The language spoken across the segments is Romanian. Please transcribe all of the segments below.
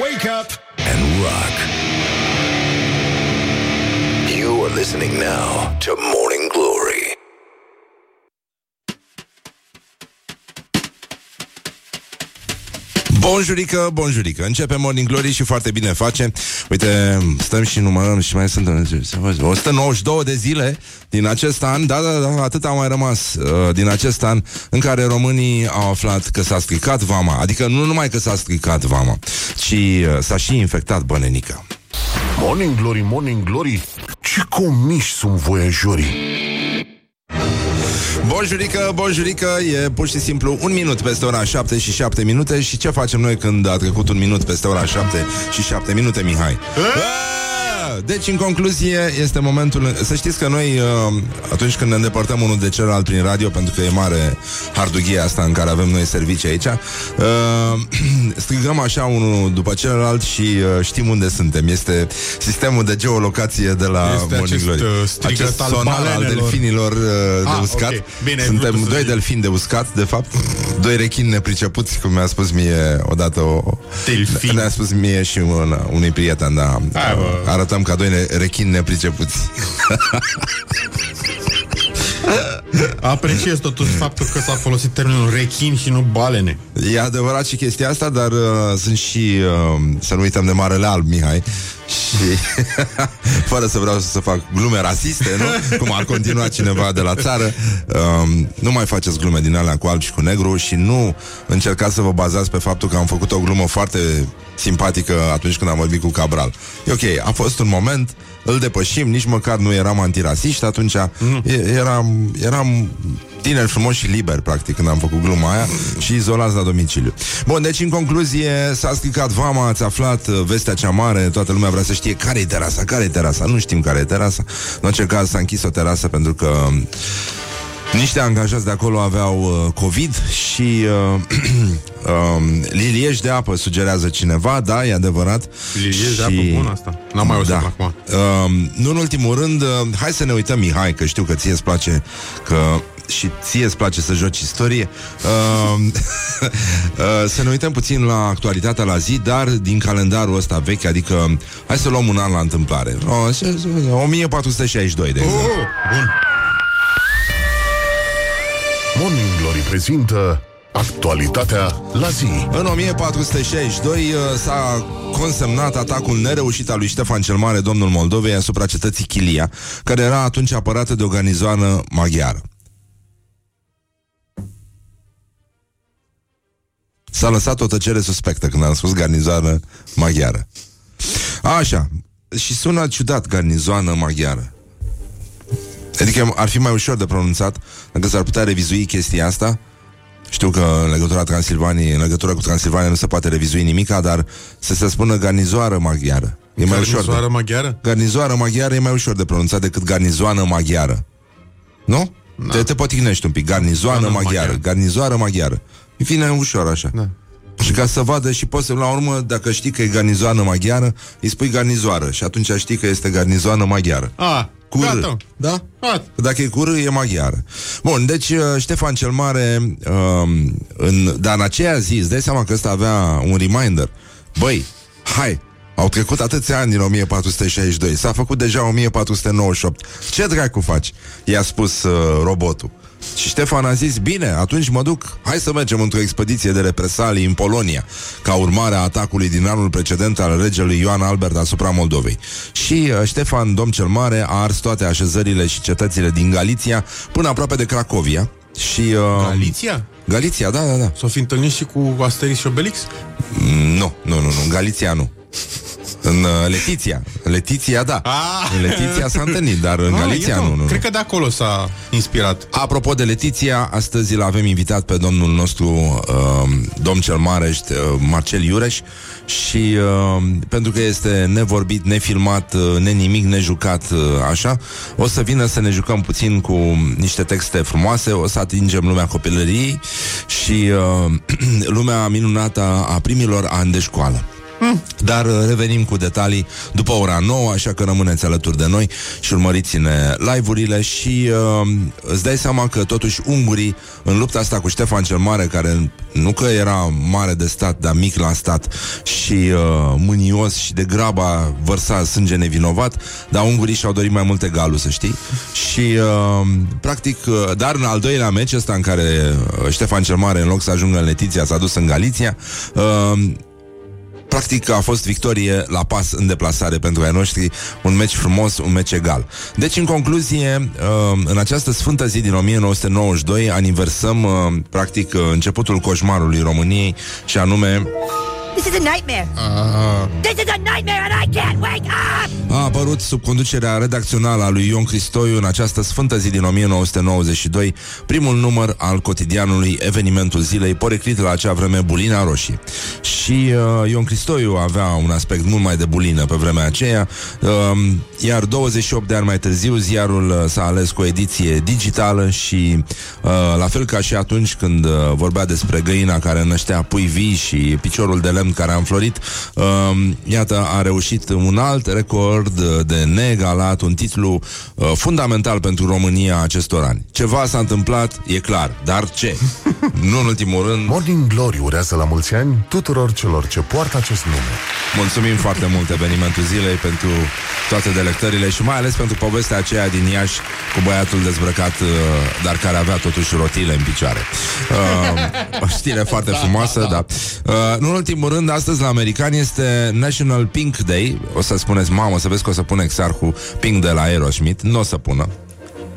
Wake up and rock. You are listening now to Morning Bonjurică, bonjurică. Începe Morning Glory și foarte bine face. Uite, stăm și numărăm și mai sunt 192 de zile din acest an. Da, da, da, atât a mai rămas uh, din acest an În care românii au aflat că s-a stricat vama. Adică nu numai că s-a stricat vama Ci uh, s-a și infectat bănenica Morning Glory, Morning Glory. Ce comiși sunt voiajorii Bonjurică, bonjurică, e pur și simplu un minut peste ora 7 și 7 minute Și ce facem noi când a trecut un minut peste ora 7 și 7 minute, Mihai? Aaaa! Deci, în concluzie, este momentul... Să știți că noi, uh, atunci când ne îndepărtăm unul de celălalt prin radio, pentru că e mare hardughie asta în care avem noi servicii aici, uh, strigăm așa unul după celălalt și uh, știm unde suntem. Este sistemul de geolocație de la Este Morning acest, Glory. uh, strigăt al sonar al balenelor. delfinilor uh, de Ah, uscat. ok. Bine, ai Suntem vrut să doi zici. delfini de uscat, de fapt. Doi rechini nepricepuți, cum mi-a spus mie odată o... Delfin. Ne-a spus mie și un, unui prieten, da. Hai, bă. Arătăm ca doi ne- rechini nepricepuți. Apreciez totuși faptul că s-a folosit termenul rechin și nu balene. E adevărat și chestia asta, dar uh, sunt și, uh, să nu uităm de Marele Alb, Mihai, și fără să vreau să fac glume rasiste, nu? Cum ar continua cineva de la țară, uh, nu mai faceți glume din alea cu alb și cu negru și nu încercați să vă bazați pe faptul că am făcut o glumă foarte simpatică atunci când am vorbit cu Cabral. E ok, a fost un moment, îl depășim, nici măcar nu eram antirasiști, atunci Mm. e- eram, eram tineri frumos și liber, practic, când am făcut gluma aia și izolați la domiciliu. Bun, deci, în concluzie, s-a stricat vama, ați aflat uh, vestea cea mare, toată lumea vrea să știe care e terasa, care e terasa, nu știm care e terasa. În orice caz, s-a închis o terasă pentru că niște angajați de acolo aveau uh, COVID și uh, um, lilieși de apă sugerează cineva, da, e adevărat. Lilieși de Și- apă bună asta. N-am mai auzit da. până acum. Um, nu în ultimul rând, uh, hai să ne uităm, Mihai, că știu că ție îți place că și ție îți place să joci istorie. Um, uh, să ne uităm puțin la actualitatea la zi, dar din calendarul ăsta vechi, adică hai să luăm un an la întâmplare. O, să- să- 1462, de exemplu. Oh, bun. Morning Glory prezintă Actualitatea la zi În 1462 uh, s-a consemnat atacul nereușit al lui Ștefan cel Mare, domnul Moldovei, asupra cetății Chilia, care era atunci apărată de o garnizoană maghiară. S-a lăsat o tăcere suspectă când am spus garnizoană maghiară. Așa, și sună ciudat garnizoană maghiară. Adică ar fi mai ușor de pronunțat dacă s-ar putea revizui chestia asta. Știu că în legătura Transilvaniei, în legătură cu Transilvania nu se poate revizui nimica, dar să se spună garnizoară maghiară. E mai ușor. Garnizoară De... maghiară? Garnizoară maghiară e mai ușor de pronunțat decât garnizoană maghiară. Nu? Da. Te, te potignești un pic. Garnizoană Garnizoană maghiară. maghiară. Garnizoară maghiară. E fine ușor așa. Da. Și ca să vadă și poți să, la urmă, dacă știi că e garnizoană maghiară, îi spui garnizoară și atunci știi că este garnizoană maghiară. A, Cu R. gata. Da? Gata. Dacă e cu R, e maghiară. Bun, deci uh, Ștefan cel Mare, um, în, dar în aceea zi, îți dai seama că ăsta avea un reminder. Băi, hai, au trecut atâția ani din 1462, s-a făcut deja 1498. Ce dracu faci? I-a spus uh, robotul. Și Ștefan a zis, bine, atunci mă duc, hai să mergem într-o expediție de represalii în Polonia, ca urmare a atacului din anul precedent al regelui Ioan Albert asupra Moldovei. Și uh, Ștefan, domn cel mare, a ars toate așezările și cetățile din Galiția până aproape de Cracovia. Și, uh, Galiția? Galiția, da, da, da. S-o fi întâlnit și cu Asterix și Obelix? Mm, Nu, nu, nu, nu, în Galiția nu. În uh, Letiția. Letiția, da. Ah! În Letiția s-a întâlnit, dar în Ah, Galiția eu nu, nu. nu. Cred că de acolo s-a inspirat. Apropo de Letiția, astăzi îl avem invitat pe domnul nostru, uh, domn cel mare, uh, Marcel Iureș, și uh, pentru că este nevorbit, nefilmat, uh, nenimic, nejucat, uh, așa, o să vină să ne jucăm puțin cu niște texte frumoase, o să atingem lumea copilăriei și uh, lumea minunată a primilor ani de școală. Dar uh, revenim cu detalii după ora 9, așa că rămâneți alături de noi și urmăriți-ne live-urile și uh, îți dai seama că totuși ungurii în lupta asta cu Ștefan cel Mare, care nu că era mare de stat, dar mic la stat și uh, mânios și de graba vărsa sânge nevinovat, dar ungurii și-au dorit mai multe galuri, să știi. Și uh, practic, uh, dar în al doilea meci ăsta în care uh, Ștefan cel Mare, în loc să ajungă în Letiția, s-a dus în Galiția, uh, Practic a fost victorie la pas în deplasare pentru ai noștri, un meci frumos, un meci egal. Deci, în concluzie, uh, în această sfântă zi din 1992 aniversăm, uh, practic, uh, începutul coșmarului României și anume This is a nightmare. This is a nightmare and I can't wake up! a apărut sub conducerea redacțională a lui Ion Cristoiu în această sfântă zi din 1992 primul număr al cotidianului Evenimentul Zilei, poreclit la acea vreme Bulina Roșie. Și uh, Ion Cristoiu avea un aspect mult mai de bulină pe vremea aceea, uh, iar 28 de ani mai târziu ziarul uh, s-a ales cu o ediție digitală și uh, la fel ca și atunci când uh, vorbea despre găina care năștea pui vii și piciorul de lemn care a înflorit, uh, iată, a reușit un alt record de neegalat, un titlu uh, fundamental pentru România acestor ani. Ceva s-a întâmplat, e clar, dar ce? nu în ultimul rând, Morning Glory urează la mulți ani tuturor celor ce poartă acest nume. mulțumim foarte mult evenimentul zilei pentru toate delectările și mai ales pentru povestea aceea din Iași cu băiatul dezbrăcat, uh, dar care avea totuși rotile în picioare. Uh, o știre foarte frumoasă, da. Uh, nu în ultimul rând, astăzi la americani este National Pink Day. O să spuneți, mamă, să vezi că o să pune exarhul Pink de la Aerosmith. Nu o să pună.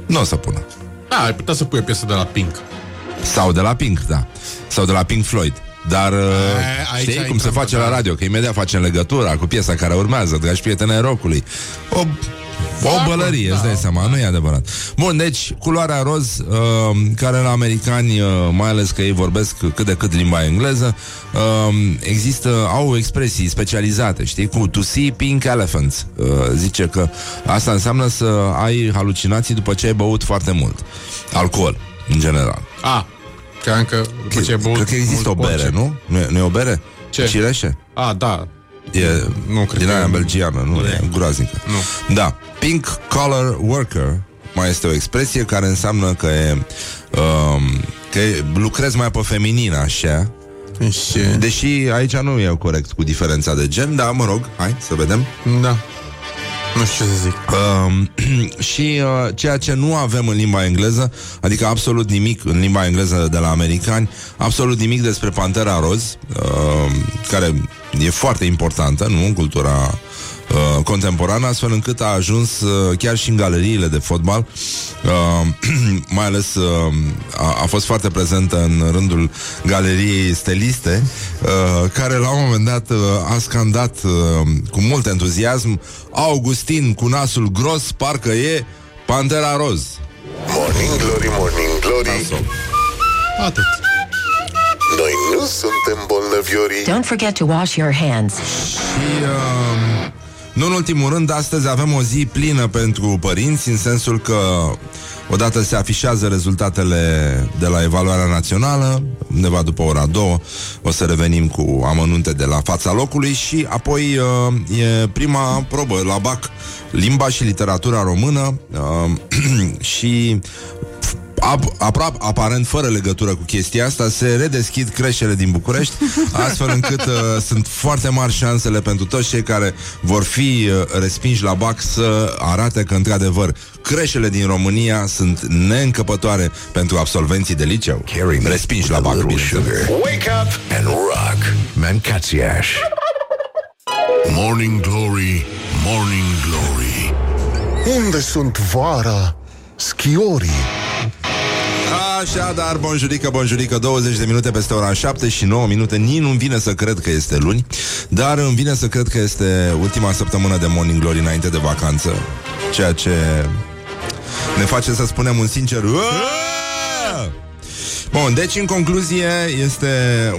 Nu o să pună. Da, ai putea să pui o piesă de la Pink. Sau de la Pink, da. Sau de la Pink Floyd. Dar uh, aici știi ai cum se cam- face da. la radio Că imediat facem legătura cu piesa care urmează Dragi prieteni ai rockului O, o bălărie, îți dai seama, nu e adevărat Bun, deci, culoarea roz uh, Care la americani uh, Mai ales că ei vorbesc cât de cât limba engleză uh, Există, au expresii specializate Știi, cu to see pink elephants uh, Zice că asta înseamnă să ai halucinații După ce ai băut foarte mult Alcool, în general A, cream că după ce ai băut Cred că există o mult bere, porce. nu? Nu e, nu e o bere? Ce? Cireșe? A, da. E, Nu, cred din că- aia belgiană, nu, nu e e. groaznică. Nu. Da. Pink collar worker mai este o expresie care înseamnă că e, um, că e, lucrezi mai pe feminin, așa. Și... Deși aici nu e corect cu diferența de gen, dar mă rog, hai să vedem. Da. Nu știu ce să zic. Um, și uh, ceea ce nu avem în limba engleză, adică absolut nimic în limba engleză de la americani, absolut nimic despre Pantera Roz, uh, care e foarte importantă, nu, în cultura uh, contemporană, astfel încât a ajuns uh, chiar și în galeriile de fotbal, uh, mai ales uh, a, a fost foarte prezentă în rândul galeriei steliste, uh, care la un moment dat uh, a scandat uh, cu mult entuziasm Augustin cu nasul gros, parcă e Pantera Roz. Morning Glory, Morning Glory Atât. Noi nu suntem bolnăviorii Don't forget to wash your hands. Și, uh, nu în ultimul rând, astăzi avem o zi plină pentru părinți, în sensul că odată se afișează rezultatele de la evaluarea națională, undeva după ora 2, o să revenim cu amănunte de la fața locului și apoi uh, e prima probă la BAC, limba și literatura română uh, și Ap- aproape, aparent fără legătură cu chestia asta, se redeschid creșele din București, astfel încât uh, sunt foarte mari șansele pentru toți cei care vor fi uh, respinși la BAC să arate că, într-adevăr, creșele din România sunt neîncăpătoare pentru absolvenții de liceu. Carry me Respinși la with a BAC, little bineînțeles. sugar Wake up and rock Mancațiaș Morning Glory, Morning Glory Unde sunt vara? Schiorii Așadar, bonjurică, bonjurică 20 de minute peste ora 7 și 9 minute Nici nu-mi vine să cred că este luni Dar îmi vine să cred că este ultima săptămână de Morning Glory înainte de vacanță Ceea ce ne face să spunem un sincer "Aaaa!" Bun, deci în concluzie este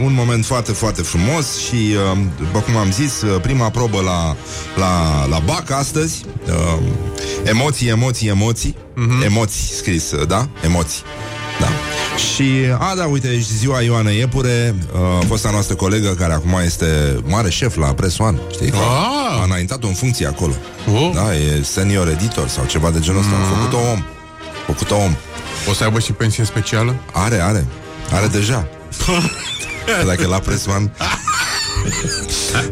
un moment foarte, foarte frumos și, uh, după cum am zis, uh, prima probă la, la, la BAC astăzi, uh, emoții, emoții, emoții, uh-huh. emoții scris, uh, da? Emoții, da. Și, a, da, uite, și ziua Ioana Iepure, uh, fosta noastră colegă, care acum este mare șef la Press One, știi? Ah! A înaintat în funcție acolo. Oh. Da, e senior editor sau ceva de genul ăsta. A făcut-o om. A făcut-o om. O să aibă și pensie specială? Are, are. Are deja. Că Dacă e la Press One...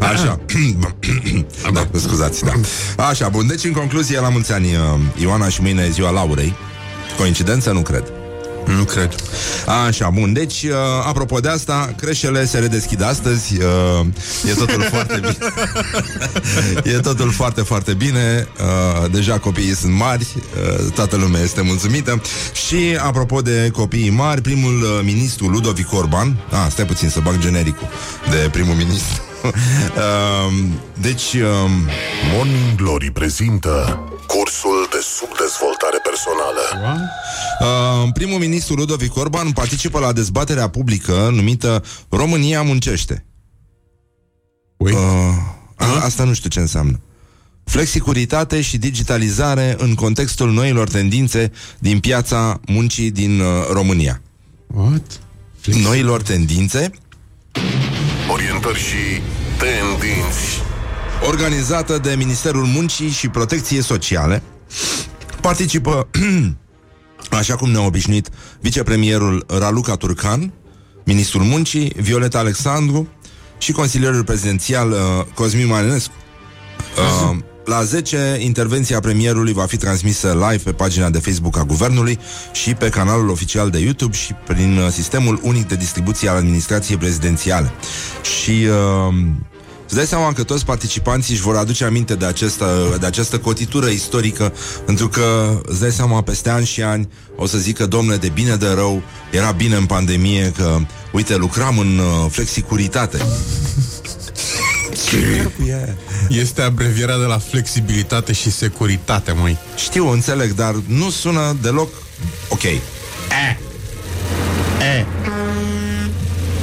Așa. da, scuzați, da. Așa, bun. Deci, în concluzie, la mulți ani, uh, Ioana și mâine e ziua Laurei. Coincidență? Nu cred. Nu cred. Așa, bun. Deci, uh, apropo de asta, creșele se redeschid astăzi. Uh, e totul foarte bine. e totul foarte, foarte bine. Uh, deja copiii sunt mari. Uh, toată lumea este mulțumită. Și, apropo de copiii mari, primul uh, ministru Ludovic Orban... Ah, stai puțin să bag genericul de primul ministru. Uh, deci... Uh, Morning Glory prezintă cursul de subdezvoltare personală. Uh, primul ministru Ludovic Orban participă la dezbaterea publică numită România muncește. Ui. Uh, a, asta nu știu ce înseamnă. Flexicuritate și digitalizare în contextul noilor tendințe din piața muncii din uh, România. What? Noilor tendințe Orientări și tendinți. organizată de Ministerul Muncii și Protecției Sociale. Participă, așa cum ne-a obișnuit, vicepremierul Raluca Turcan, ministrul Muncii, Violeta Alexandru și consilierul prezidențial uh, Cosmin Marinescu. Uh, la 10, intervenția premierului va fi transmisă live pe pagina de Facebook a Guvernului și pe canalul oficial de YouTube și prin uh, sistemul unic de distribuție al administrației prezidențiale. Și uh, îți dai seama că toți participanții își vor aduce aminte de această, de această cotitură istorică, pentru că îți dai seama peste ani și ani o să zică, domnule, de bine de rău, era bine în pandemie că, uite, lucram în uh, flexicuritate. Este abrevierea de la flexibilitate și securitate, măi. Știu, înțeleg, dar nu sună deloc ok.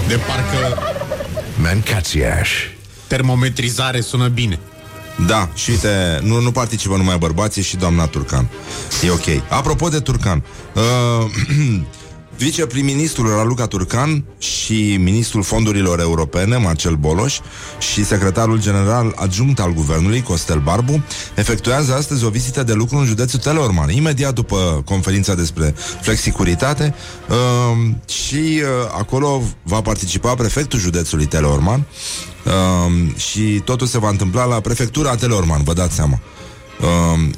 De parcă Mancațiaș. termometrizare sună bine. Da, și uite, nu, nu participă numai bărbații și doamna Turcan. E ok. Apropo de Turcan, uh, viceprim-ministrul Raluca Turcan și ministrul fondurilor europene, Marcel Boloș, și secretarul general adjunct al guvernului, Costel Barbu, efectuează astăzi o vizită de lucru în județul Teleorman, imediat după conferința despre flexicuritate uh, și uh, acolo va participa prefectul județului Teleorman uh, și totul se va întâmpla la prefectura Teleorman, vă dați seama. Uh,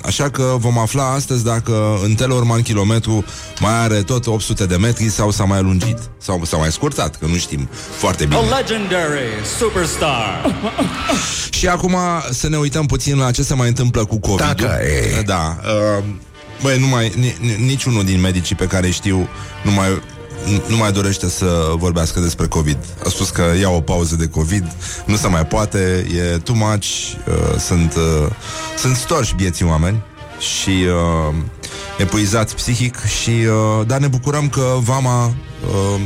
așa că vom afla astăzi dacă în Teleorman kilometru mai are tot 800 de metri sau s-a mai lungit sau s-a mai scurtat, că nu știm foarte bine. A legendary superstar. Și acum să ne uităm puțin la ce se mai întâmplă cu covid Dacă e. Da. Uh, băi, nu mai, ni, ni, niciunul din medicii pe care știu nu mai, nu- nu mai dorește să vorbească despre COVID. A spus că ia o pauză de COVID, nu se mai poate, e too much, uh, sunt, uh, sunt storși vieții oameni și uh, epuizați psihic și uh, dar ne bucurăm că Vama uh,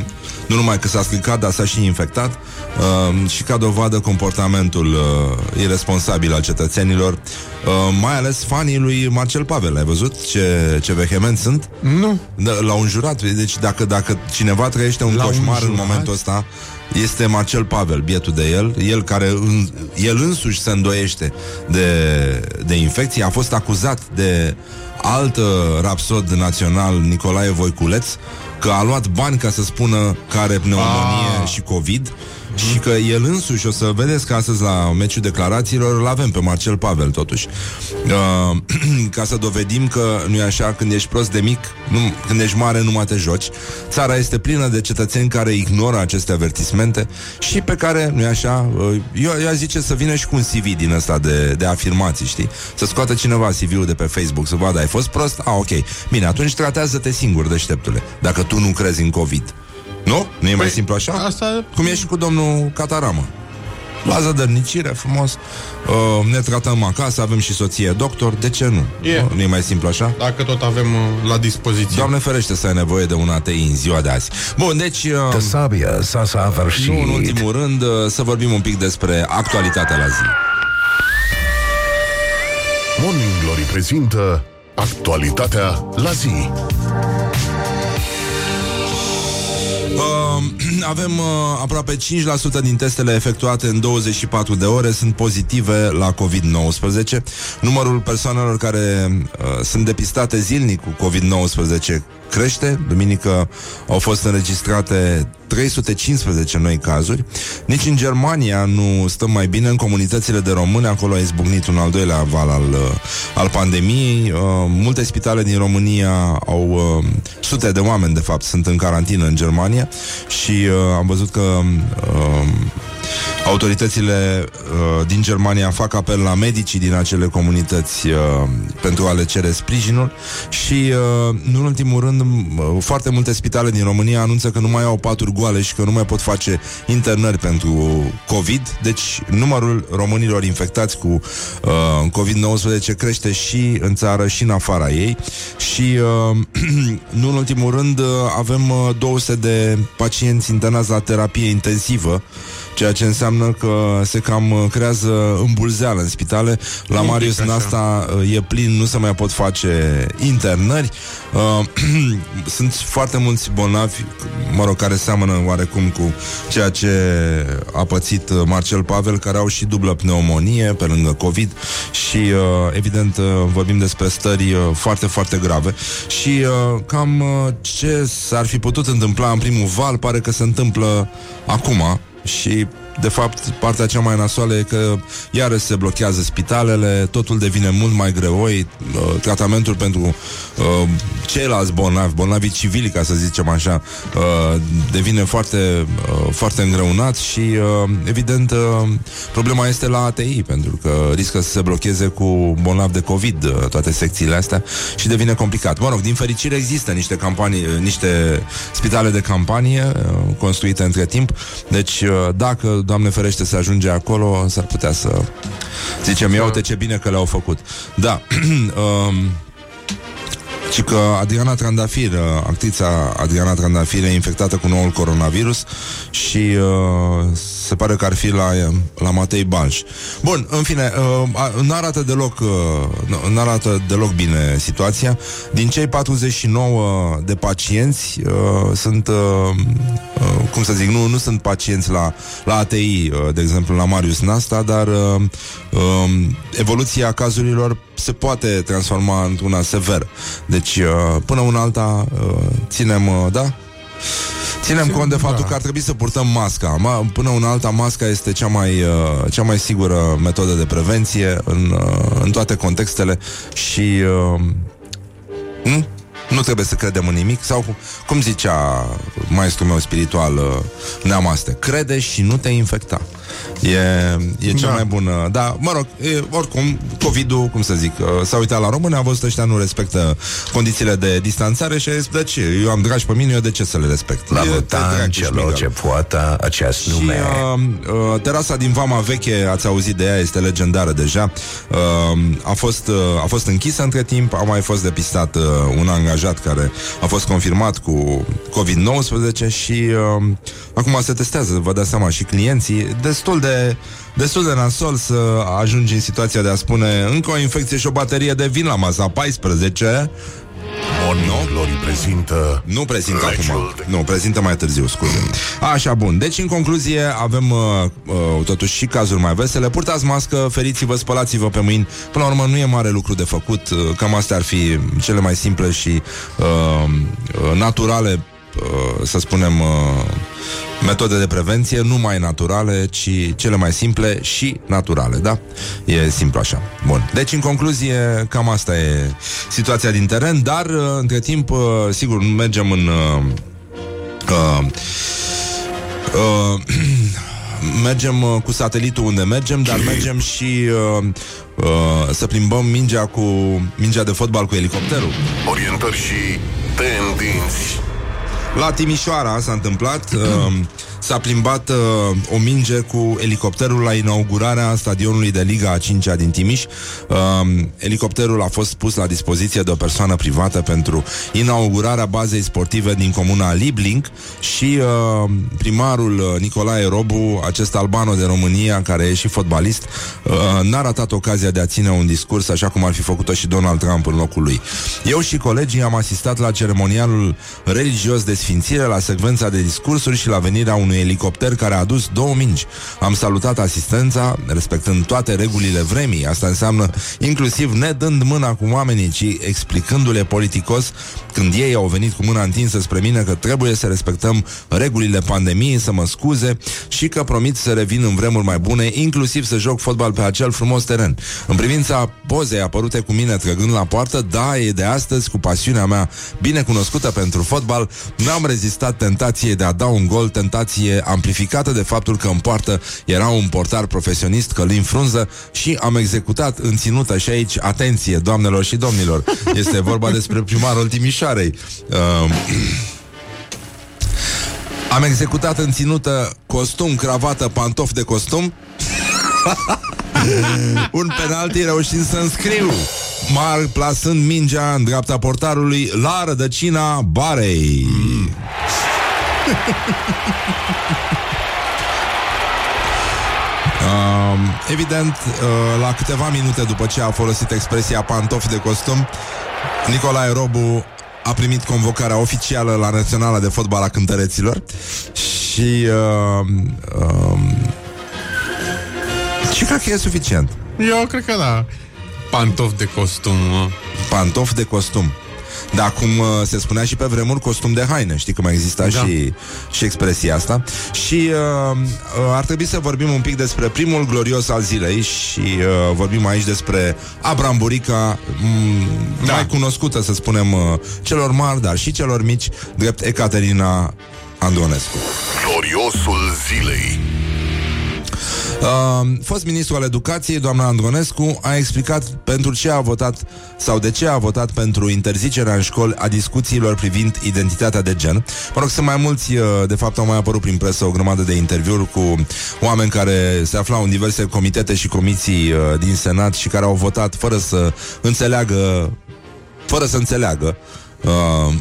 nu numai că s-a scăcat, dar s-a și infectat uh, și ca dovadă comportamentul uh, irresponsabil al cetățenilor, uh, mai ales fanii lui Marcel Pavel. Ai văzut ce, ce vehement sunt? Nu. Da, l-au înjurat. Deci dacă, dacă cineva trăiește un L-au coșmar în înjurat? momentul ăsta, este Marcel Pavel, bietul de el, el care în, el însuși se îndoiește de, de infecție, a fost acuzat de alt uh, rapsod național, Nicolae Voiculeț, că a luat bani ca să spună că are pneumonie Ah. și COVID și că el însuși, o să vedeți că astăzi la meciul declarațiilor îl avem pe Marcel Pavel totuși. Uh, ca să dovedim că nu e așa, când ești prost de mic, nu, când ești mare, nu mai te joci. Țara este plină de cetățeni care ignoră aceste avertismente și pe care, nu e așa, uh, eu, eu aș zice să vină și cu un CV din ăsta de, de afirmații, știi? Să scoată cineva CV-ul de pe Facebook, să vadă, ai fost prost? Ah, ok. Bine, atunci tratează-te singur, deșteptule, dacă tu nu crezi în COVID. Nu? Nu e mai Păi, simplu așa? asta- Cum e și cu domnul Cataramă. La zădărnicire, frumos uh, Ne tratăm acasă, avem și soție doctor De ce nu? E. Nu, nu e mai simplu așa? Dacă tot avem uh, la dispoziție. Doamne ferește să ai nevoie de un ATI în ziua de azi Bun, deci uh, Că sabia s-a săvârșit. Nu în ultimul rând uh, Să vorbim un pic despre actualitatea la zi Morning Glory prezintă actualitatea la zi. Um, avem uh, aproape 5% din testele efectuate în 24 de ore sunt pozitive la COVID-19. Numărul persoanelor care uh, sunt depistate zilnic cu COVID-19 crește. Duminică au fost înregistrate 315 noi cazuri. Nici în Germania nu stăm mai bine. În comunitățile de români, acolo a izbucnit un al doilea val al, uh, al pandemiei. Uh, multe spitale din România au uh, sute de oameni, de fapt, sunt în carantină în Germania și uh, am văzut că uh, Autoritățile uh, din Germania fac apel la medicii din acele comunități uh, pentru a le cere sprijinul și, uh, nu în ultimul rând, uh, foarte multe spitale din România anunță că nu mai au paturi goale și că nu mai pot face internări pentru COVID. Deci, numărul românilor infectați cu uh, COVID-19 crește și în țară și în afara ei și, uh, nu în ultimul rând, uh, avem uh, 200 de pacienți internați la terapie intensivă ceea ce înseamnă că se cam uh, creează îmbulzeală în spitale. La Un pic Marius în așa. asta uh, e plin, nu se mai pot face internări. Uh, sunt foarte mulți bolnavi, mă rog, care seamănă oarecum cu ceea ce a pățit uh, Marcel Pavel, care au și dublă pneumonie pe lângă COVID și, uh, evident, uh, vorbim despre stări uh, foarte, foarte grave și uh, cam uh, ce s-ar fi putut întâmpla în primul val pare că se întâmplă acum și de fapt, partea cea mai nasoală e că iarăși se blochează spitalele, totul devine mult mai greoi, uh, tratamentul pentru uh, ceilalți bolnavi, bolnavii civili, ca să zicem așa, uh, devine foarte, uh, foarte îngreunat și, uh, evident, uh, problema este la ATI, pentru că riscă să se blocheze cu bolnavi de COVID uh, toate secțiile astea și devine complicat. Mă rog, din fericire există niște campanii, uh, niște spitale de campanie uh, construite între timp, deci uh, dacă, Doamne ferește, se ajunge acolo, s-ar putea să zicem, ia uite ce bine că le-au făcut. Da, um, ci că Adriana Trandafir, uh, actrița Adriana Trandafir e infectată cu noul coronavirus și uh, se pare că ar fi la, la Matei Balș. Bun, în fine, uh, a- nu arată deloc uh, nu- nu arată deloc bine situația. Din cei 49 de pacienți uh, sunt uh, uh, cum să zic, nu, nu sunt pacienți la, la ATI, uh, de exemplu, la Marius Nasta, dar uh, uh, evoluția cazurilor se poate transforma într-una severă. Deci, uh, până una alta, uh, ținem, uh, da? Ținem Ținem, cont de faptul da. că ar trebui să purtăm masca. Ma, până una alta, masca este cea mai, uh, cea mai sigură metodă de prevenție în, uh, în toate contextele și uh, nu? Nu trebuie să credem în nimic Sau cum- cum zicea maestrul meu spiritual uh, Neamaste Crede și nu te infecta E, e cea Da. mai bună Da, mă rog, e, oricum COVID-ul, cum să zic uh, S-a uitat la români, a văzut ăștia nu respectă Condițiile de distanțare Și a zis, de ce? Eu am dragi pe mine, eu de ce să le respect? La E, te mutant dracu, celor șmigăl. ce poată acest Și nume. uh, uh, terasa din Vama Veche, ați auzit de ea, este legendară deja. Uh, a, fost, uh, a fost închisă între timp, a mai fost depistat uh, un angajat care a fost confirmat cu COVID-19 și uh, acum se testează, vă dați seama, și clienții. Destul de destul de nasol să ajungi în situația de a spune încă o infecție și o baterie de vin la masa 14 Morning Glory prezintă nu prezintă Rachel acum. de- Nu, prezintă mai târziu, scuze. Așa, bun. Deci, în concluzie, avem uh, uh, totuși și cazuri mai vesele. Purtați mască, feriți-vă, spălați-vă pe mâini. Până la urmă, nu e mare lucru de făcut. Uh, Cam astea ar fi cele mai simple și uh, uh, naturale, uh, să spunem, uh, metode de prevenție, nu mai naturale, ci cele mai simple și naturale, da? E simplu așa. Bun. Deci, în concluzie, cam asta e situația din teren, dar, uh, între timp, uh, sigur, mergem în... Uh, uh, uh, mergem uh, cu satelitul unde mergem, dar mergem și uh, uh, să plimbăm mingea cu mingea de fotbal cu elicopterul. orientări și tendinți. La Timișoara s-a întâmplat uh, s-a plimbat uh, o minge cu elicopterul la inaugurarea stadionului de Liga a 5-a din Timiș. Uh, elicopterul a fost pus la dispoziție de o persoană privată pentru inaugurarea bazei sportive din comuna Liblink și uh, primarul uh, Nicolae Robu, acest albano de România, care e și fotbalist, uh, n-a ratat ocazia de a ține un discurs așa cum ar fi făcut-o și Donald Trump în locul lui. Eu și colegii am asistat la ceremonialul religios de sfințire, la secvența de discursuri și la venirea unui elicopter care a adus două mingi. Am salutat asistența, respectând toate regulile vremii. Asta înseamnă inclusiv ne dând mâna cu oamenii, ci explicându-le politicos când ei au venit cu mâna întinsă spre mine că trebuie să respectăm regulile pandemiei, să mă scuze și că promit să revin în vremuri mai bune, inclusiv să joc fotbal pe acel frumos teren. În privința pozei apărute cu mine trăgând la poartă, da, e de astăzi, cu pasiunea mea bine cunoscută pentru fotbal, n-am rezistat tentației de a da un gol, tentație amplificată de faptul că în poartă era un portar profesionist Călin Frunză și am executat în ținută și aici, atenție, doamnelor și domnilor, este vorba despre primarul Timișoarei. Uh, am executat în ținută costum, cravată, pantof de costum Un penalti reușind să înscriu Mar plasând mingea în dreapta portarului La rădăcina barei mm. Uh, evident, uh, la câteva minute după ce a folosit expresia pantofi de costum, Nicolae Robu a primit convocarea oficială la Naționala de Fotbal a Cântăreților și uh, uh, și cred că e suficient. Eu cred că da. Pantof de costum. Mă. Pantof de costum. Dar cum uh, se spunea și pe vremuri, costum de haine. Știi că mai exista da. și, și expresia asta. Și uh, uh, ar trebui să vorbim un pic despre primul glorios al zilei și uh, vorbim aici despre Abram Burica, m- da. mai cunoscută, să spunem, uh, celor mari, dar și celor mici, drept Ecaterina Andonescu. Gloriosul zilei. Uh, fost ministru al educației, doamna Andronescu, a explicat pentru ce a votat sau de ce a votat pentru interzicerea în școli a discuțiilor privind identitatea de gen. Mă rog, sunt mai mulți, uh, de fapt au mai apărut prin presă o grămadă de interviuri cu oameni care se aflau în diverse comitete și comisii uh, din Senat și care au votat fără să înțeleagă fără să înțeleagă uh,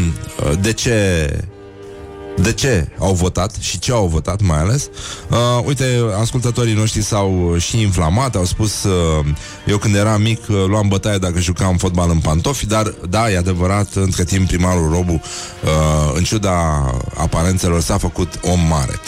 de ce de ce au votat și ce au votat mai ales. Uh, uite, ascultătorii noștri s-au și inflamat, au spus uh, eu când eram mic uh, luam bătaie dacă jucam fotbal în pantofi, dar da, e adevărat, între timp primarul Robu, uh, în ciuda aparențelor, s-a făcut om mare.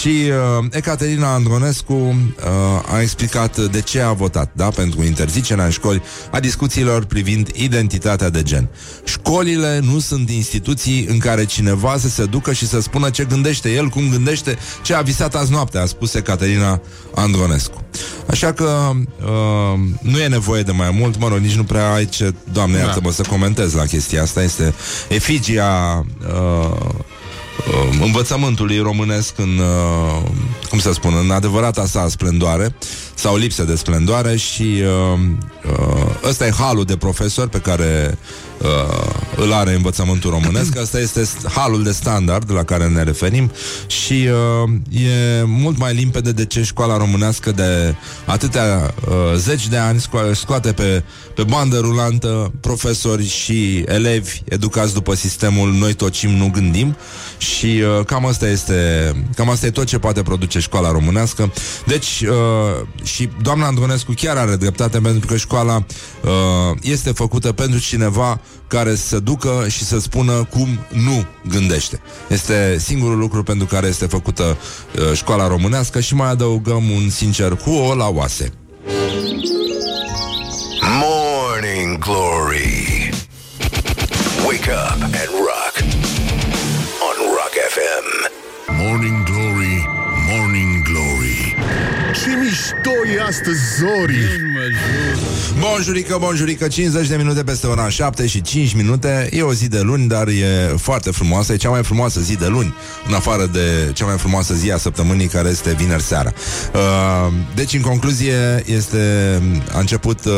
Și uh, Ecaterina Andronescu uh, a explicat de ce a votat, da, pentru interzicerea în școli a discuțiilor privind identitatea de gen. Școlile nu sunt instituții în care cineva să se ducă și și să spună ce gândește el, cum gândește, ce a visat azi noapte, a spus Caterina Andronescu. Așa că uh, nu e nevoie de mai mult, mă rog, nici nu prea ai ce, doamne, da. iartă-mă să comentez la chestia asta, este efigia uh, uh, învățământului românesc în, uh, cum să spun, în adevărata sa splendoare sau lipsă de splendoare și uh, uh, ăsta e halul de profesor pe care uh, îl are învățământul românesc. Asta este halul de standard la care ne referim și uh, e mult mai limpede de ce școala românească de atâtea uh, zeci de ani sco- scoate pe, pe bandă rulantă profesori și elevi educați după sistemul noi tocim, nu gândim și uh, cam asta este cam asta e tot ce poate produce școala românească. Deci uh, și doamna Antonescu chiar are dreptate pentru că școala uh, este făcută pentru cineva care să ducă și să spună cum nu gândește. Este singurul lucru pentru care este făcută uh, școala românească și mai adăugăm un sincer cu o la oase. Morning Glory. Wake up and rock on Rock FM. Morning Glory, Morning Glory Ce mișto e astăzi, Zori. Bonjurică, bonjurică, 50 de minute peste ora 7 și 5 minute. E o zi de luni, dar e foarte frumoasă. E cea mai frumoasă zi de luni În afară de cea mai frumoasă zi a săptămânii Care este vineri seara. Uh, Deci, în concluzie, este A început, uh,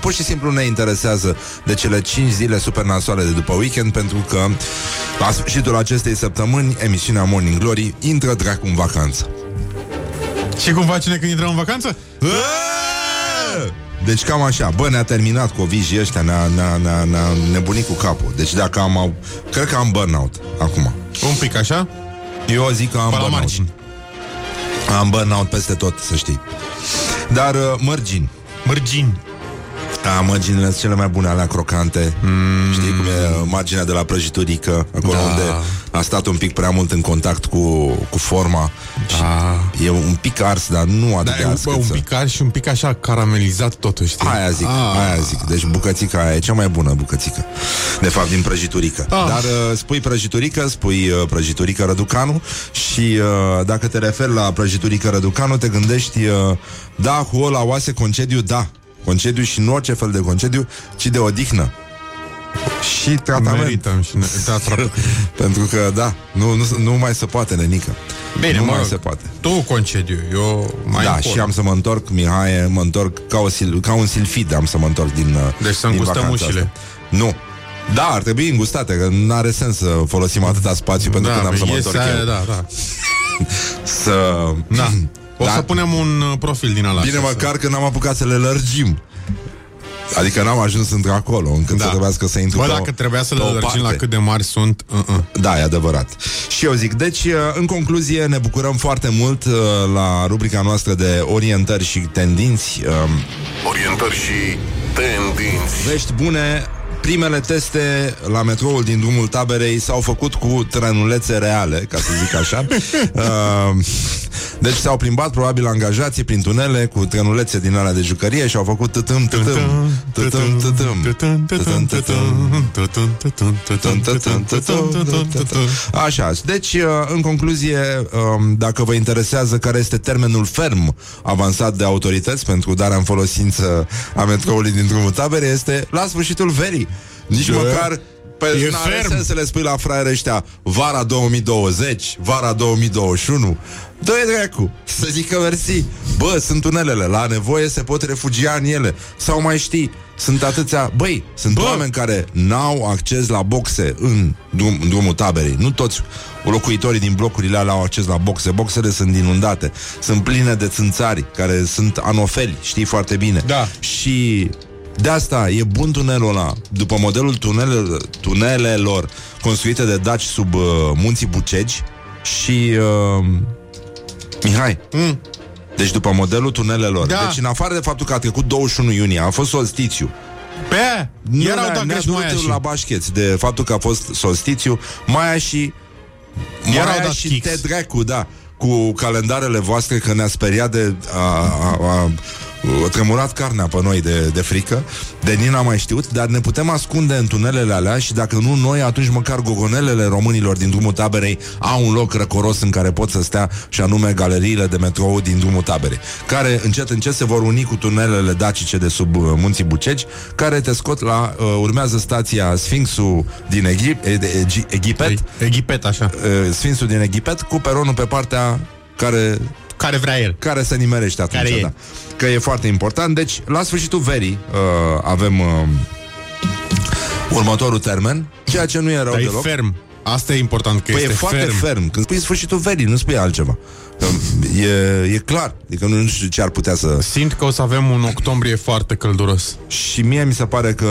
pur și simplu ne interesează De cele 5 zile super nasoale de după weekend Pentru că la sfârșitul acestei săptămâni Emisiunea Morning Glory intră dracu în vacanță Și cum face când intrăm în vacanță? Deci cam așa, bă, ne-a terminat Covid ăștia, ne-a, ne-a, ne-a, ne-a nebunit cu capul Deci dacă am, au, cred că am burnout acum Un pic așa? Eu zic că am Pe la burnout margini. Am burnout peste tot, să știi Dar uh, mărgini Mărgini. Da, mărginile sunt cele mai bune, alea crocante mm. Știi cum e uh, marginea de la prăjiturică Acolo Da. unde a stat un pic prea mult în contact cu, cu forma Da. E un pic ars, dar nu atât Da, de e un, ars bă, cât un să- pic ars și un pic așa caramelizat totul, știi? Aia zic, Ah. aia zic. Deci bucățica aia e cea mai bună bucățică. De fapt, din prăjiturică. Ah. Dar uh, spui prăjiturică, spui uh, prăjiturică răducanu și uh, dacă te referi la prăjiturică răducanu, te gândești, uh, da, cu o la oase concediu, da. Concediu și nu orice fel de concediu, ci de odihnă. Și tratament. Merităm și ne, da, tra- Pentru că, da, nu, nu, nu mai se poate, nenică. Bine, nu mă mai rog. se poate. Tu concediu, eu mai da, încolo. și am să mă întorc, Mihai, mă întorc ca, o sil- ca un silfid, am să mă întorc din uh, Deci să din îngustăm vacanța ușile. asta. Nu. Da, ar trebui îngustate, că nu are sens să folosim atâta spațiu pentru da, când am să mă iese întorc aia, eu. Da, da. Să... da. O Da. să punem un uh, profil din ala. Bine așa, măcar că n-am apucat să le lărgim. Adică n-am ajuns într-acolo, încât Da. să trebuiască să intru Bă, pe o- dacă trebuia să le pe o lărgim la parte. cât de mari sunt, uh-uh. Da, e adevărat. Și eu zic, deci, în concluzie, ne bucurăm foarte mult uh, la rubrica noastră de orientări și tendinți. Um, Orientări și tendinți Vești bune, primele teste la metroul din drumul taberei s-au făcut cu trenulețe reale, ca să zic așa. Uh, deci s-au plimbat probabil angajații prin tunele cu trenulețe din alea de jucărie și au făcut tătâm, tătâm, tătâm, tătâm, tătâm, tătâm, tătâm. Așa, deci, uh, în concluzie, um, dacă vă interesează care este termenul ferm avansat de autorități pentru darea în folosință a metroului din drumul tabere, este la sfârșitul verii. Nici Da. măcar pe E n-are ferm. sens să le spui la fraiere ăștia vara 2020, vara 2021. Dă-i dracu, să zică mersi. Bă, sunt unelele, la nevoie se pot refugia în ele. Sau mai știi, sunt atâția... Băi, sunt Bă. oameni care n-au acces la boxe în, drum, în drumul taberei. Nu toți locuitorii din blocurile alea au acces la boxe. Boxele sunt inundate. Sunt pline de țânțari care sunt anofeli, știi foarte bine. Da. Și de asta e bun tunelul ăla, după modelul tunelelor, tunelelor construite de daci sub uh, munții Bucegi și uh, Mihai. Mm. Deci după modelul tunelelor. Da. Deci în afară de faptul că a trecut 21 iunie, a fost solstițiu. Pe Nu erau ne-a, dacă ne-a și mai durut și. la bașcheți de faptul că a fost solstițiu, mai și Erau mai dat și kicks. te dracu, da, cu calendarele voastre că ne-a speriat de a, a, a, a tremurat carnea pe noi de, de frică, de nici n-am mai știut, dar ne putem ascunde în tunelele alea și dacă nu noi, atunci măcar gogonelele românilor din drumul taberei au un loc răcoros în care pot să stea și anume galeriile de metrou din drumul taberei, care încet încet se vor uni cu tunelele dacice de sub uh, munții Bucegi, care te scot la, uh, urmează stația Sfinxul din Egip, e, de, Egi, Egipet, Eghipet, așa. uh, Sfințul din Egipet cu peronul pe partea care, Care vrea el. care se nimerește atunci. Care e. da. Că e foarte important. Deci, la sfârșitul verii uh, avem uh, următorul termen, ceea ce nu e rău Dar e deloc. ferm. Asta e important, că Păi este e foarte ferm. ferm. Când spui sfârșitul verii, nu spui altceva. Că E, e clar. Adică nu știu ce ar putea să... Simt că o să avem un octombrie foarte călduros. Și mie mi se pare că,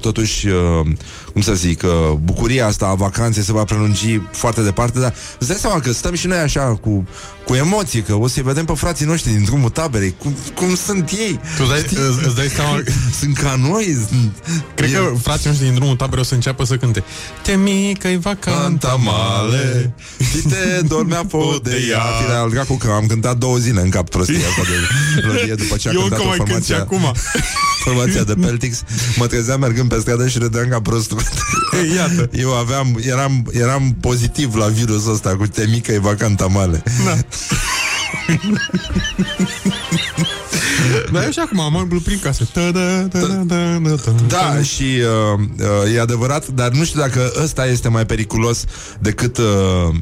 totuși, uh, cum să zic, uh, bucuria asta a vacanței se va prelungi foarte departe, dar îți dai seama că stăm și noi așa cu, cu emoții, că o să-i vedem pe frații noștri din drumul taberei, cum, cum sunt ei. Tu dai, îți, îți dai seama... Sunt ca noi. Sunt, Cred că frații noștri din drumul tabere o să înceapă să cânte Te mică-i vacanta male Și te dormea po de ea Fire al dracu că am cântat două zile în cap prostia asta de melodie După ce a Eu cântat încă o mai cânt și formație acum Formația de Peltix Mă trezeam mergând pe stradă și râdeam ca prostul Ei, iată. Eu aveam, eram, eram pozitiv la virusul ăsta Cu te mică e vacanta male Da. Dar e așa cum am umblu prin casă. Da, da, da, da, da, da, da. Da, și uh, uh, e adevărat, dar nu știu dacă ăsta este mai periculos decât... Uh, uh,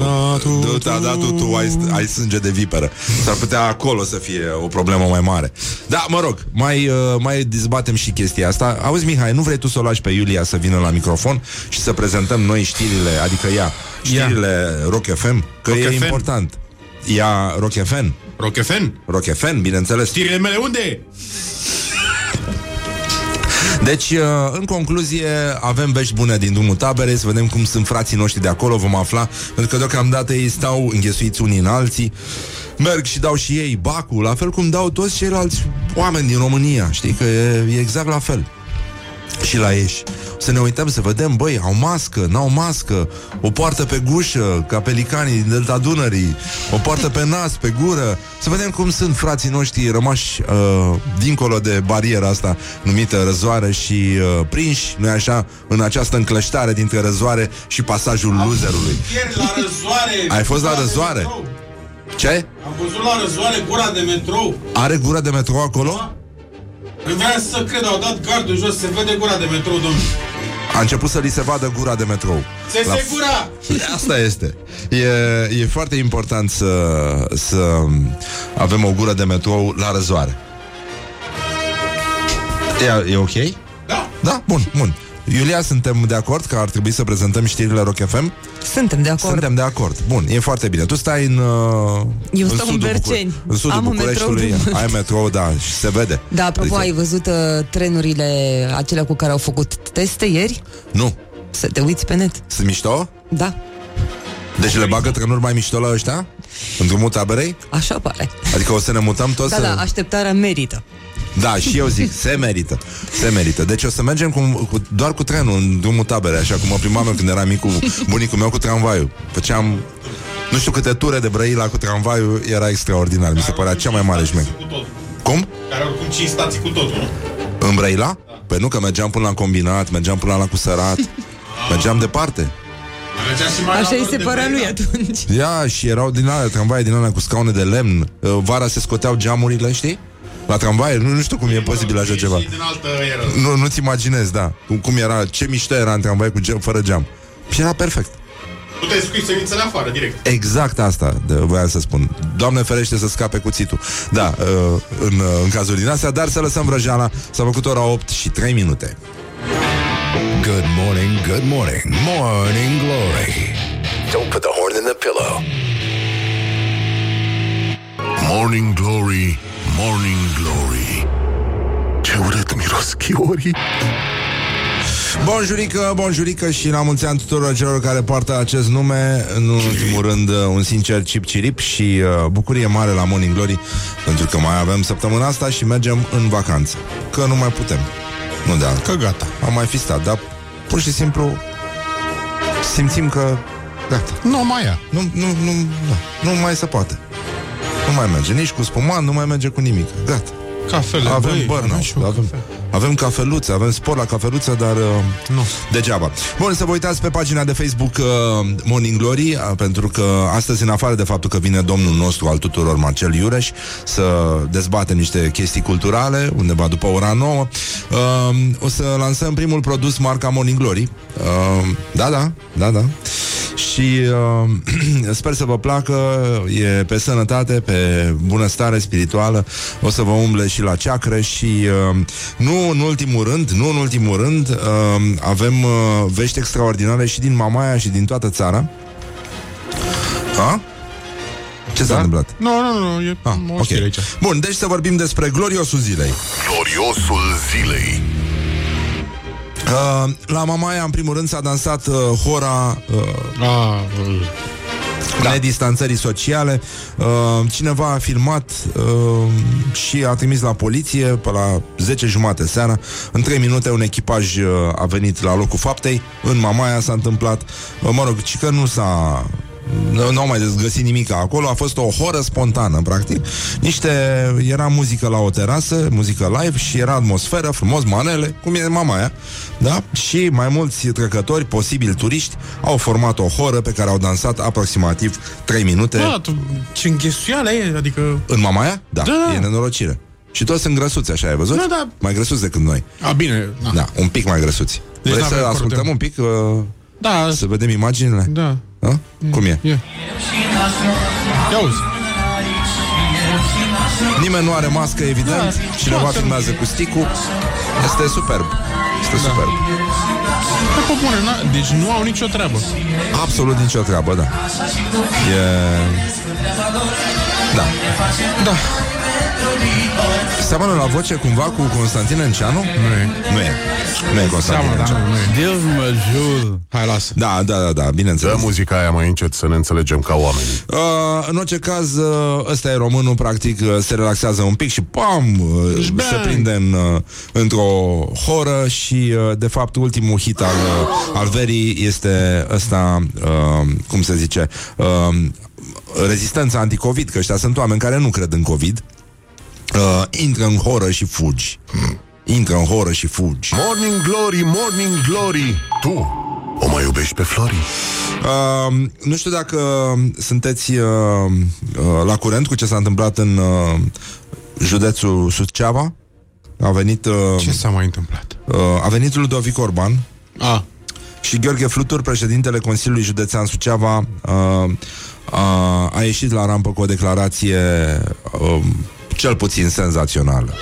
da, tu, tu, da, da, tu, tu ai, ai sânge de viperă. S-ar putea acolo să fie o problemă mai mare. Da, mă rog, mai, uh, mai dezbatem și chestia asta. Auzi, Mihai, nu vrei tu să o lași pe Iulia să vină la microfon și să prezentăm noi știrile, adică ea, știrile Rock FM? Că Rock e FM. important. Ea Rock FM. Rochefen? Rock FM, bineînțeles. Știrile mele unde? Deci, uh, în concluzie, avem vești bune din drumul taberei, să vedem cum sunt frații noștri de acolo, vom afla, pentru că deocamdată ei stau înghesuiți unii în alții, merg și dau și ei bacul, la fel cum dau toți ceilalți oameni din România, știi că e, e exact la fel. Și la ei. Să ne uităm să vedem, băi, au mască, n-au mască, o poartă pe gușă, ca pelicanii din Delta Dunării, o poartă pe nas, pe gură, să vedem cum sunt frații noștri rămași uh, dincolo de bariera asta numită răzoare și uh, prinși, nu așa, în această încleștare dintre răzoare și pasajul loserului. Ieri la răzoare Ai fost la gura de răzoare? metrou. Ce? Am văzut la răzoare gura de metrou Are gura de metrou acolo? Îmi vrea să cred, au dat gardul jos Se vede gura de metrou, domnule A început să li se vadă gura de metrou. Se La se gura Asta este. E, e foarte important să, să avem o gură de metrou la răzoare. E, e ok? Da Da? Bun, bun. Iulia, suntem de acord că ar trebui să prezentăm știrile Rock FM? Suntem de acord. Suntem de acord. Bun, e foarte bine. Tu stai în, uh, Eu în stau în sudul Berceni. Bucure- în sudul Am un Bucureștiului. metrou de- Ai metrou, da, și se vede. Da, apropo, Adică- ai văzut uh, trenurile acelea cu care au făcut teste ieri? Nu. Să te uiți pe net. Sunt mișto? Da, Deci le bagă trenuri mai mișto la ăștia? În drumul taberei? așa pare. Adică o să ne mutăm toți Da, să... da, așteptarea merită. Da, și eu zic, se merită. Se merită. Deci o să mergem cu, cu, doar cu trenul în drumul taberei, așa cum mă plimbam eu când eram mic cu bunicul meu cu tramvaiul. Făceam nu știu câte ture de Brăila cu tramvaiul, era extraordinar. Mi se părea cea mai mare șmec. Cu totul Cum? Care oricum 5 stații cu totul, nu? În Brăila? Păi nu, că mergeam până la combinat, mergeam până la cusărat, mergeam departe. Mergea și mai Așa la îi lor se de părea Brăila. lui atunci. Ia, și erau din alea, tramvaie din alea cu scaune de lemn. Uh, Vara se scoteau geamurile, știi? La tramvaie, nu, nu știu cum e posibil așa ceva. Și din altă eră Nu, nu-ți imaginezi, da. Cum, cum era, ce mișto era în tramvai cu geam, fără geam. Și era perfect. Puteai scui semințele afară, direct Exact asta de, voiam să spun. Doamne ferește să scape cuțitul. Da, uh, în, uh, în cazul din astea, dar să lăsăm vrăjeala. S-a făcut ora 8 și 3 minute. Good morning, good morning, morning glory. Don't put the horn in the pillow. Morning Glory, Morning Glory. Ce urât miros chiorii. Bonjurică, bonjurică și la mulți ani tuturor celor care poartă acest nume În ultimul rând, uh, un sincer cip cirip și uh, bucurie mare la Morning Glory Pentru că mai avem săptămâna asta și mergem în vacanță Că nu mai putem Nu de altă Că gata. Am mai fi stat, dar pur și simplu simțim că gata. Nu mai ia. Nu, nu, nu, da, nu mai se poate. Nu mai merge nici cu spuman, nu mai merge cu nimic. Gata. Cafele, Avem băi, burnout, și eu avem, cafea. avem cafeluțe, avem spor la cafeluță, dar uh, Nu. degeaba. Bun, să vă uitați pe pagina de Facebook uh, Morning Glory, uh, pentru că astăzi, în afară de faptul că vine domnul nostru al tuturor, Marcel Iureș, să dezbate niște chestii culturale, undeva după ora 9, uh, o să lansăm primul produs marca Morning Glory. Uh, da, da, da, da. Și uh, sper să vă placă E pe sănătate, pe bunăstare spirituală O să vă umble și la ceacre Și uh, nu în ultimul rând Nu în ultimul rând uh, Avem uh, vești extraordinare Și din Mamaia și din toată țara A? Ce s-a Da? întâmplat? Nu, nu, nu, e Ah, o ok. știre aici. Bun, deci să vorbim despre gloriosul zilei Gloriosul zilei uh, La Mamaia, în primul rând, s-a dansat uh, hora uh, A, da. nedistanțării sociale. Uh, cineva a filmat uh, și a trimis la poliție pe la 10 jumate seara. În 3 minute un echipaj uh, a venit la locul faptei. În Mamaia s-a întâmplat. Uh, mă rog, ci că nu s-a nu, nu au mai găsit nimic acolo, a fost o horă spontană, practic. Niște, era muzică la o terasă, muzică live și era atmosferă, frumos, manele, cum e mama aia, da? Și mai mulți trecători, posibil turiști, au format o horă pe care au dansat aproximativ 3 minute. Da, tu, ce înghesuială e, adică... În mama aia? Da, Da. e nenorocire. Și toți sunt grăsuți, așa ai văzut? Da, da. Mai grăsuți decât noi. A, bine, da. Da, un pic mai grăsuți. Deci Vrei n-avem să foarte- ascultăm un pic? Uh, Da, să vedem imaginile? da. Da? Cum e? E. Ia uzi. Nimeni nu are mască, evident. Da, Cineva toată filmează cu sticul. Este superb. Este Da. superb. Pe pe bune, na, deci nu au nicio treabă. Absolut nicio treabă, da. E... Da. Da. Seamănă la voce cumva cu Constantin Enceanu? Nu e. Nu e. Nu e Constantin Seamănă, dar Enceanu. nu, nu e. Deus mă jur. Hai, lasă. Da, da, da, da, Dă bineînțeles. muzica aia mai încet să ne înțelegem ca oameni. Uh, în orice caz, uh, ăsta e românul, practic, uh, se relaxează un pic și pam, uh, Bang! se prinde în, uh, într-o horă și, uh, de fapt, ultimul hit al, uh, al verii este ăsta, uh, cum se zice, uh, rezistența anticovid, că ăștia sunt oameni care nu cred în COVID, uh, intră în horă și fugi. Intră în horă și fugi. Morning Glory, Morning Glory Tu o mai iubești pe Flori? Uh, nu știu dacă sunteți uh, uh, la curent cu ce s-a întâmplat în uh, județul Suceava. A venit, uh, Ce s-a mai întâmplat? uh, a venit Ludovic Orban A, și Gheorghe Flutur, președintele Consiliului Județean Suceava, uh, uh, a ieșit la rampă cu o declarație uh, cel puțin senzațională.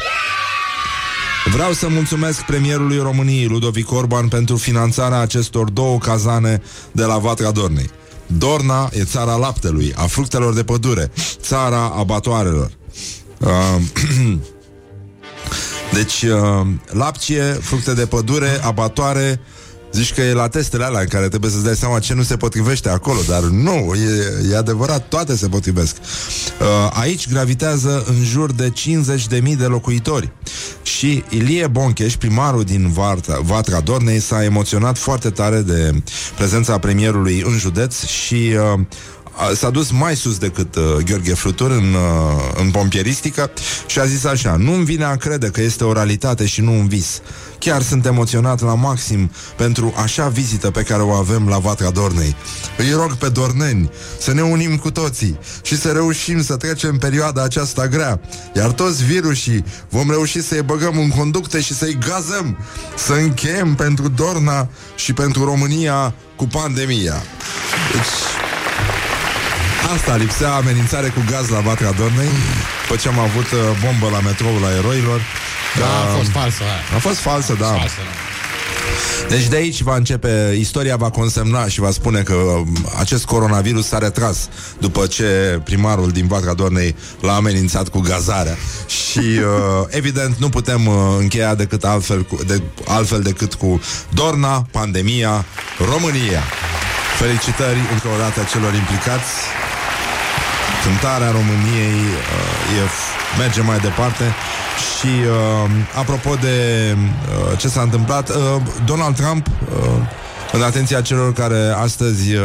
Vreau să mulțumesc premierului României, Ludovic Orban, pentru finanțarea acestor două cazane de la Vatra Dornei. Dorna e țara laptelui, a fructelor de pădure, țara abatoarelor. Uh, deci, uh, lapcie, fructe de pădure, abatoare, zici că e la testele alea în care trebuie să-ți dai seama ce nu se potrivește acolo, dar nu, e, e adevărat, toate se potrivesc. Uh, aici gravitează în jur de 50.000 de locuitori și Ilie Boncheș, primarul din Vatra, Vatra Dornei, s-a emoționat foarte tare de prezența premierului în județ și uh, a- s-a dus mai sus decât uh, Gheorghe Flutur în, uh, în pompieristică și a zis așa, nu-mi vine a crede că este o realitate și nu un vis. Chiar sunt emoționat la maxim pentru așa vizită pe care o avem la Vatra Dornei. Îi rog pe dorneni să ne unim cu toții și să reușim să trecem perioada aceasta grea. Iar toți virusii vom reuși să-i băgăm în conducte și să-i gazăm. Să încheiem pentru Dorna și pentru România cu pandemia. Deci, Asta lipsea amenințare cu gaz la Vatra Dornei După ce am avut uh, bombă la metroul la eroilor. Da, a Uh, fost falsă aia. A fost falsă, da. Falsă, da. Deci de aici va începe Istoria va consemna și va spune că uh, Acest coronavirus s-a retras După ce primarul din Vatra Dornei L-a amenințat cu gazarea. Și uh, evident nu putem uh, Încheia decât altfel, cu, de, altfel decât cu Dorna, pandemia, România. Felicitări încă o dată celor implicați cântarea României uh, e, f- merge mai departe și uh, apropo de uh, ce s-a întâmplat, uh, Donald Trump uh, în atenția celor care astăzi uh,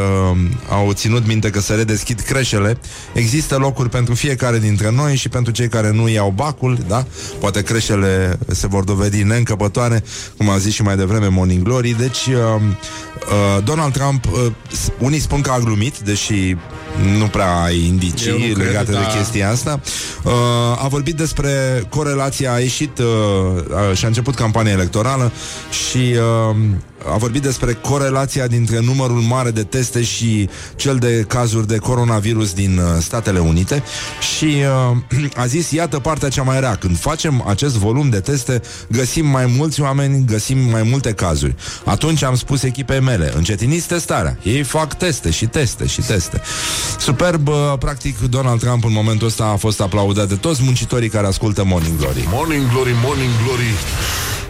au ținut minte că se redeschid creșele, există locuri pentru fiecare dintre noi și pentru cei care nu iau bacul, da? Poate creșele se vor dovedi neîncăpătoare, cum a zis și mai devreme Morning Glory. Deci, uh, uh, Donald Trump, uh, s- unii spun că a glumit, deși nu prea ai Eu nu indicii cred, legate de da. chestia asta. Uh, a vorbit despre corelația, a ieșit uh, uh, și a început campania electorală și uh, a vorbit despre corelația dintre numărul mare de teste și cel de cazuri de coronavirus din uh, Statele Unite și uh, a zis, iată partea cea mai rea, când facem acest volum de teste, găsim mai mulți oameni, găsim mai multe cazuri. Atunci am spus echipei mele, încetiniți testarea. Ei fac teste și teste și teste. Superb, uh, practic, Donald Trump în momentul ăsta a fost aplaudat de toți muncitorii care ascultă Morning Glory. Morning Glory, Morning Glory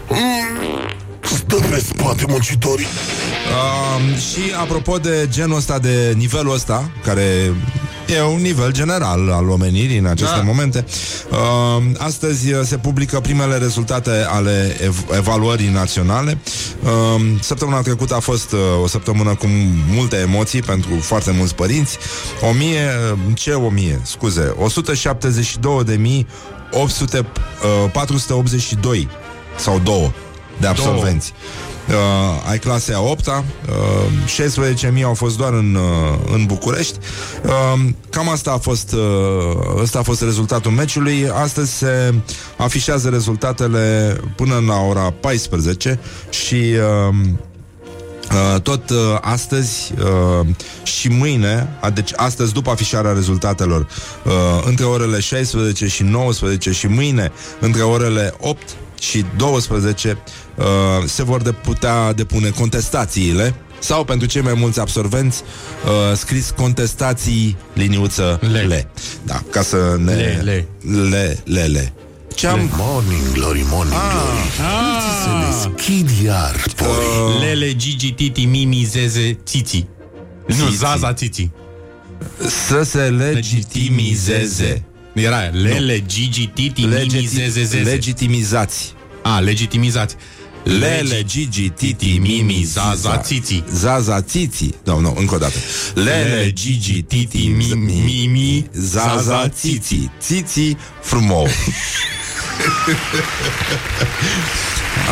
mm, Stă pe spate muncitorii Uh, și apropo de genul ăsta, de nivelul ăsta, care E un nivel general al omenirii în aceste Da. momente. Uh, astăzi uh, se publică primele rezultate ale ev- evaluării naționale. Uh, săptămâna trecută a fost uh, o săptămână cu multe emoții pentru foarte mulți părinți. O mie, uh, ce o mie? Scuze, 172 de mii 800, uh, 482 sau două de absolvenți. Uh, ai clasei a 8 uh, 16.000 au fost doar în, uh, în București. Uh, cam asta a fost uh, ăsta a fost rezultatul meciului. Astăzi se afișează rezultatele până la ora 14 și uh, Uh, tot uh, astăzi uh, și mâine, a, deci astăzi după afișarea rezultatelor, uh, între orele 16 și 19 și mâine între orele 8 și 12 uh, se vor de putea depune contestațiile sau pentru cei mai mulți absolvenți uh, scris contestații liniuță le. Le. le. Da, ca să ne... Le, le. Le, le, le. Ce am... Morning glory, morning glory Se deschid iar porii Lele, Gigi, Titi, Mimi, Zeze, Țiți. Nu, Țiți. Zaza, Țiți. Să se legitimizeze. Era aia. Lele, Gigi, Titi, Mimi, Zeze, Zeze. Legitimizați. A, legitimizați. Lele, Gigi, Titi, Mimi, Zaza, Țiți. Zaza, Țiți. Nu, nu, încă o dată. Lele, Gigi, Titi, Mimi, Mimi, Zaza, Zaza, Țiți. Țiți frumos.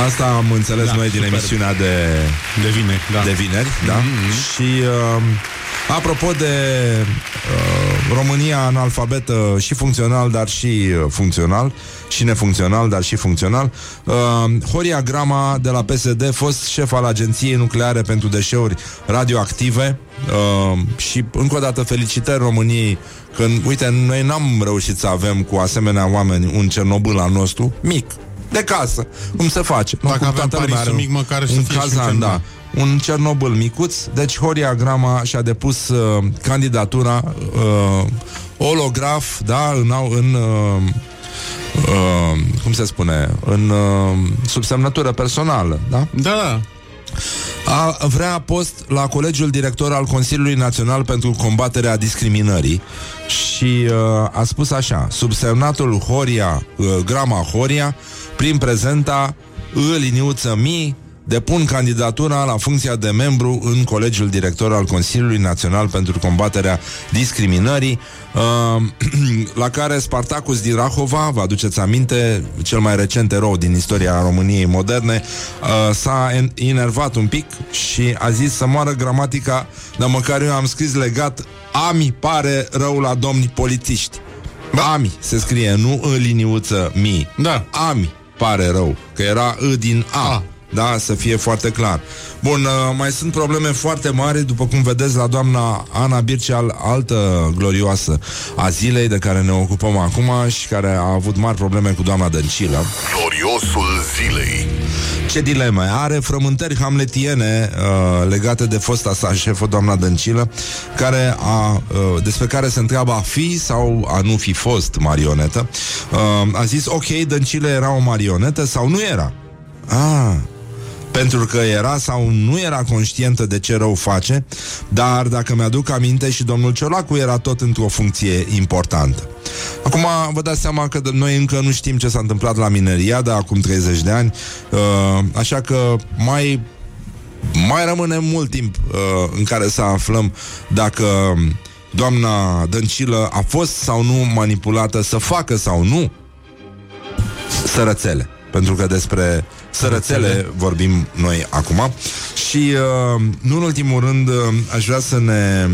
Asta am înțeles Da, noi din super. emisiunea de, De vineri, da. de vineri, da? Și uh, apropo de uh, România analfabetă și funcțional, dar și uh, funcțional, și nefuncțional, dar și funcțional, uh, Horia Grama de la PSD, fost șef al Agenției Nucleare pentru Deșeuri Radioactive uh, și încă o dată felicitări României că, uite, noi n-am reușit să avem cu asemenea oameni un Cernobâl al nostru, mic, de casă, cum se face. Nu, Dacă cum aveam toată lumea Parisul are mic, măcar să un fie și un cazan, Cernobâl. da un Cernobâl micuț, deci Horia Grama și-a depus uh, candidatura uh, olograf, da, în, au- în uh, uh, cum se spune, în uh, subsemnătură personală, da? Da, da. A, vrea post la Colegiul Director al Consiliului Național pentru Combaterea Discriminării și uh, a spus așa, subsemnatul Horia, uh, Grama Horia, prin prezenta î liniuță mi, depun candidatura la funcția de membru în Colegiul Director al Consiliului Național pentru Combaterea Discriminării, uh, la care Spartacus din Rahova, vă aduceți aminte, cel mai recent erou din istoria României moderne, uh, s-a en- enervat un pic și a zis să moară gramatica, dar măcar eu am scris legat Ami pare rău la domni polițiști. Ami se scrie, nu în liniuță mi. Da. Ami pare rău, că era î din A. A. Da, să fie foarte clar. Bun, uh, mai sunt probleme foarte mari, după cum vedeți la doamna Ana Birceal, altă glorioasă a zilei de care ne ocupăm acum și care a avut mari probleme cu doamna Dăncilă. Gloriosul zilei Ce dileme are frământări hamletiene uh, legate de fosta sa șefă, doamna Dăncilă, care a, uh, despre care se întreabă a fi sau a nu fi fost marionetă. Uh, a zis, ok, Dăncilă era o marionetă sau nu era? Ah, pentru că era sau nu era conștientă de ce rău face, dar dacă mi-aduc aminte și domnul Ciolacu era tot într-o funcție importantă. Acum vă dați seama că noi încă nu știm ce s-a întâmplat la Mineriada acum 30 de ani, uh, așa că mai mai rămâne mult timp uh, în care să aflăm dacă doamna Dăncilă a fost sau nu manipulată să facă sau nu sărățele. Pentru că despre sărățele vorbim noi acum. Și, uh, nu în ultimul rând, uh, aș vrea să ne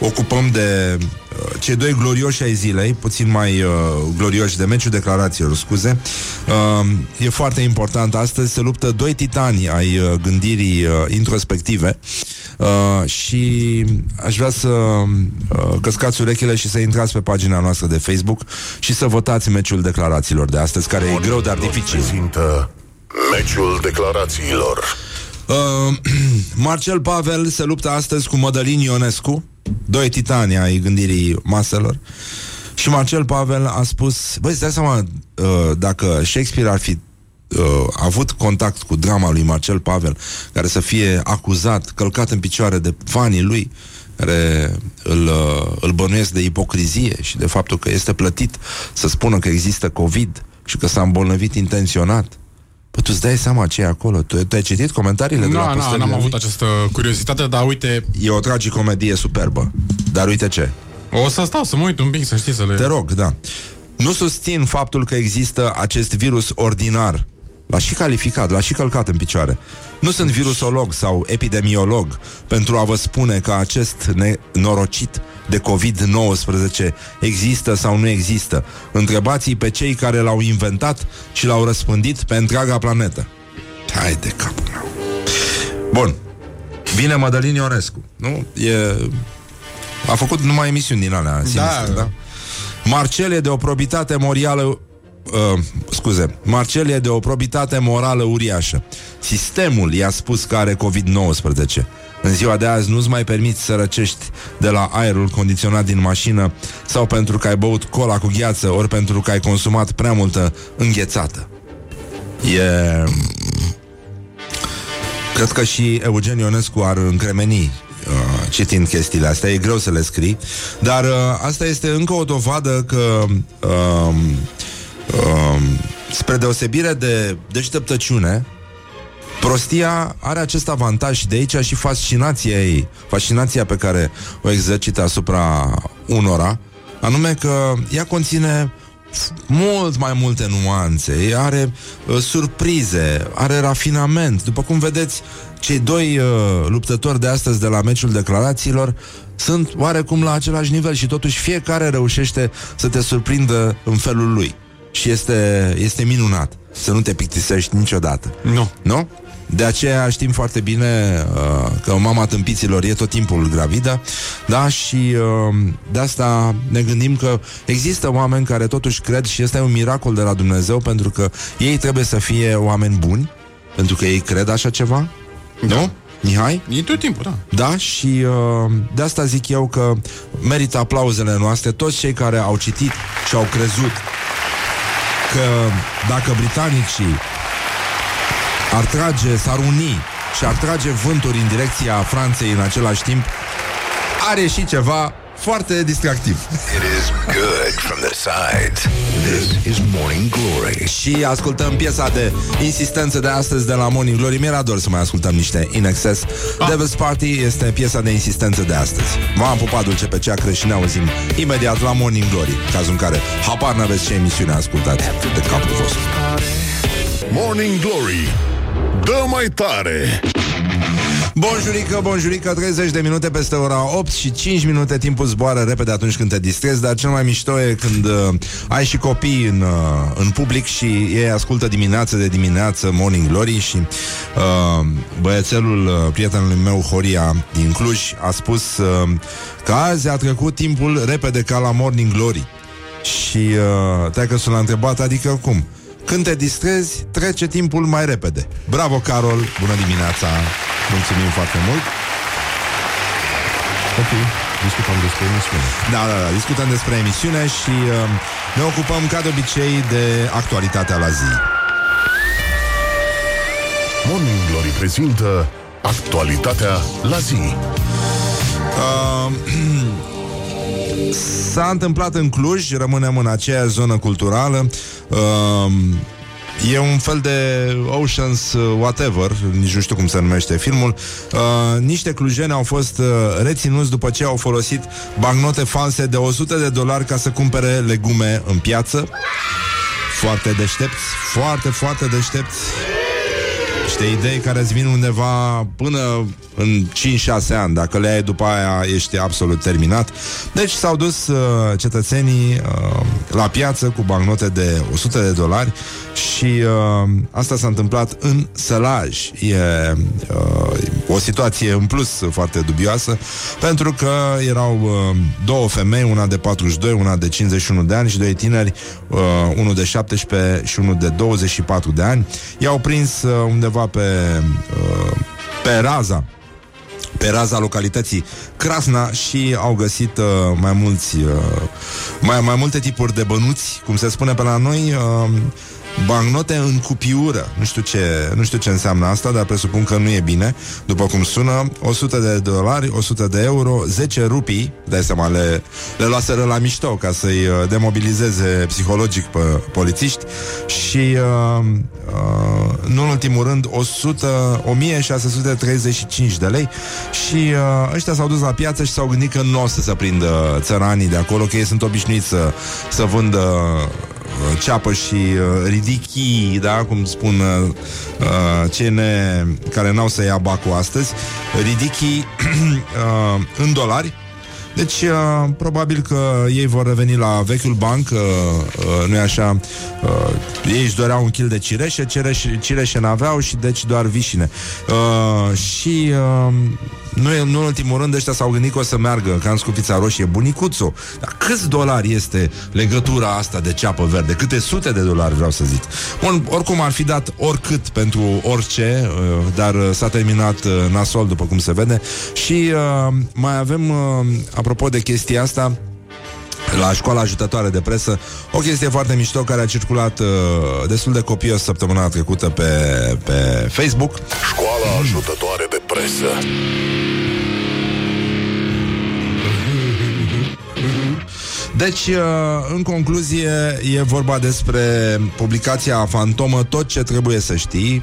ocupăm de uh, cei doi glorioși ai zilei, puțin mai uh, glorioși de meciul declarațiilor, scuze. Uh, e foarte important. Astăzi se luptă doi titani ai uh, gândirii uh, introspective uh, și aș vrea să uh, căscați urechile și să intrați pe pagina noastră de Facebook și să votați meciul declarațiilor de astăzi, care e greu, dar dificil. Prezintă meciul declarațiilor Uh, Marcel Pavel se luptă astăzi cu Mădălin Ionescu, doi titani ai gândirii maselor. Și Marcel Pavel a spus, băi, îți dai seama, uh, dacă Shakespeare ar fi uh, avut contact cu drama lui Marcel Pavel, care să fie acuzat, călcat în picioare de fanii lui, care îl, uh, îl bănuiesc de ipocrizie și de faptul că este plătit să spună că există COVID și că s-a îmbolnăvit intenționat. Păi tu îți dai seama ce e acolo? Tu, tu ai citit comentariile de Nu, la nu, postările n-am lui? avut această curiozitate, dar uite, E o tragicomedie superbă. Dar uite ce. o să stau să mă uit un pic, să știi, să le... Te rog, da. Nu susțin faptul că există acest virus ordinar. L-a și calificat, l-a și călcat în picioare. Nu sunt virusolog sau epidemiolog pentru a vă spune că acest nenorocit de COVID-19 există sau nu există. Întrebați-i pe cei care l-au inventat și l-au răspândit pe întreaga planetă. Hai de capul meu. Bun. Vine Mădălin Ionescu. Nu? E... A făcut numai emisiuni din alea sinistre, da? Marcel e de o probitate morală uh, scuze, Marcel e de o probitate morală uriașă. Sistemul i-a spus că are COVID-19. În ziua de azi nu-ți mai permiți să răcești de la aerul condiționat din mașină sau pentru că ai băut cola cu gheață, ori pentru că ai consumat prea multă înghețată. E... Cred că și Eugen Ionescu ar încremeni uh, citind chestiile astea. E greu să le scrii. Dar uh, asta este încă o dovadă că uh, uh, spre deosebire de deșteptăciune, prostia are acest avantaj și de aici și fascinația ei, fascinația pe care o exercită asupra unora, anume că ea conține f- mult mai multe nuanțe, ea are uh, surprize, are rafinament. După cum vedeți, cei doi uh, luptători de astăzi de la meciul declarațiilor sunt oarecum la același nivel și totuși fiecare reușește să te surprindă în felul lui. Și este, este minunat să nu te plictisești niciodată. Nu. Nu? De aceea știm foarte bine uh, că mama tâmpiților e tot timpul gravidă, da, și uh, de asta ne gândim că există oameni care totuși cred și este un miracol de la Dumnezeu pentru că ei trebuie să fie oameni buni, pentru că ei cred așa ceva, Da. nu? Mihai? E tot timpul, da. Da, și uh, de asta zic eu că merită aplauzele noastre toți cei care au citit și au crezut că dacă britanicii ar trage, s-ar uni și ar trage vânturi în direcția Franței în același timp, are ieși ceva foarte distractiv. It is good from the sides. This is Morning Glory. Și ascultăm piesa de insistență de astăzi de la Morning Glory. Mi-era dor să mai ascultăm niște In Excess. Ah. Devil's Party este piesa de insistență de astăzi. V-am pupat dulce pe cea și ne auzim imediat la Morning Glory, cazul în care habar n-aveți ce emisiune ascultați de capul vostru. Morning Glory Dă mai tare Bonjurică, bonjurică, 30 de minute peste ora 8 și 5 minute timpul zboară repede atunci când te distrezi, dar cel mai mișto e când uh, ai și copii în, uh, în public și ei ascultă dimineață de dimineață Morning Glory și uh, băiețelul uh, prietenului meu, Horia, din Cluj, a spus uh, că azi a trecut timpul repede ca la Morning Glory. Și uh, teacă l-a întrebat, adică cum? Când te distrezi, trece timpul mai repede. Bravo, Carol! Bună dimineața! Mulțumim foarte mult! Ok, discutăm despre emisiune Da, da, da, discutăm despre emisiune și uh, ne ocupăm ca de obicei de actualitatea la zi. Morning Glory prezintă Actualitatea la zi Uh, S-a întâmplat în Cluj, rămânem în aceeași zonă culturală. Uh, E un fel de Oceans uh, Whatever, nici nu știu cum se numește filmul. Uh, niște clujeni au fost uh, reținuți după ce au folosit bagnote false de 100 de dolari ca să cumpere legume în piață. Foarte deștepți, foarte, foarte deștepți. Niște idei care îți vin undeva până în 5-6 ani. Dacă le ai după aia, ești absolut terminat. Deci s-au dus uh, cetățenii uh, la piață cu bancnote de 100 de dolari și uh, asta s-a întâmplat în Sălaj. E uh, o situație în plus foarte dubioasă pentru că erau uh, două femei, una de 42, una de 51 de ani și doi tineri, uh, unul de 17 și unul de 24 de ani. I-au prins uh, undeva pe, uh, pe raza pe raza localității Crasna și au găsit uh, mai mulți uh, mai, mai multe tipuri de bănuți, cum se spune pe la noi, uh, bancnote în cupiură. Nu știu, ce, nu știu ce înseamnă asta, dar presupun că nu e bine. După cum sună, 100 de dolari, 100 de euro, 10 rupii, dai seama, le, le luaseră la mișto ca să-i uh, demobilizeze psihologic pe polițiști și, uh, uh, nu în ultimul rând, 100, 1635 de lei și uh, ăștia s-au dus la piață și s-au gândit că nu o să se prindă țăranii de acolo, că ei sunt obișnuiți să, să vândă uh, ceapă și uh, ridichii, da, cum spun uh, uh, cine care n-au să ia bacul astăzi, ridichii uh, în dolari. Deci, uh, probabil că ei vor reveni la vechiul banc, uh, uh, nu-i așa? Uh, ei își doreau un kil de cireșe, cireșe, cireșe n-aveau și deci doar vișine. Uh, și uh, nu, e- nu în ultimul rând ăștia s-au gândit că o să meargă ca în scufița roșie bunicuțu. Dar câți dolari este legătura asta de ceapă verde? Câte sute de dolari vreau să zic. Bun, oricum ar fi dat oricât pentru orice, uh, dar uh, s-a terminat uh, nasol după cum se vede. Și uh, mai avem, uh, apropo de chestia asta, la școala ajutătoare de presă, o chestie foarte mișto care a circulat uh, destul de copios săptămâna trecută pe, pe Facebook. Școala ajutătoare de presă. Deci, uh, în concluzie, e vorba despre publicația fantomă Tot ce trebuie să știi,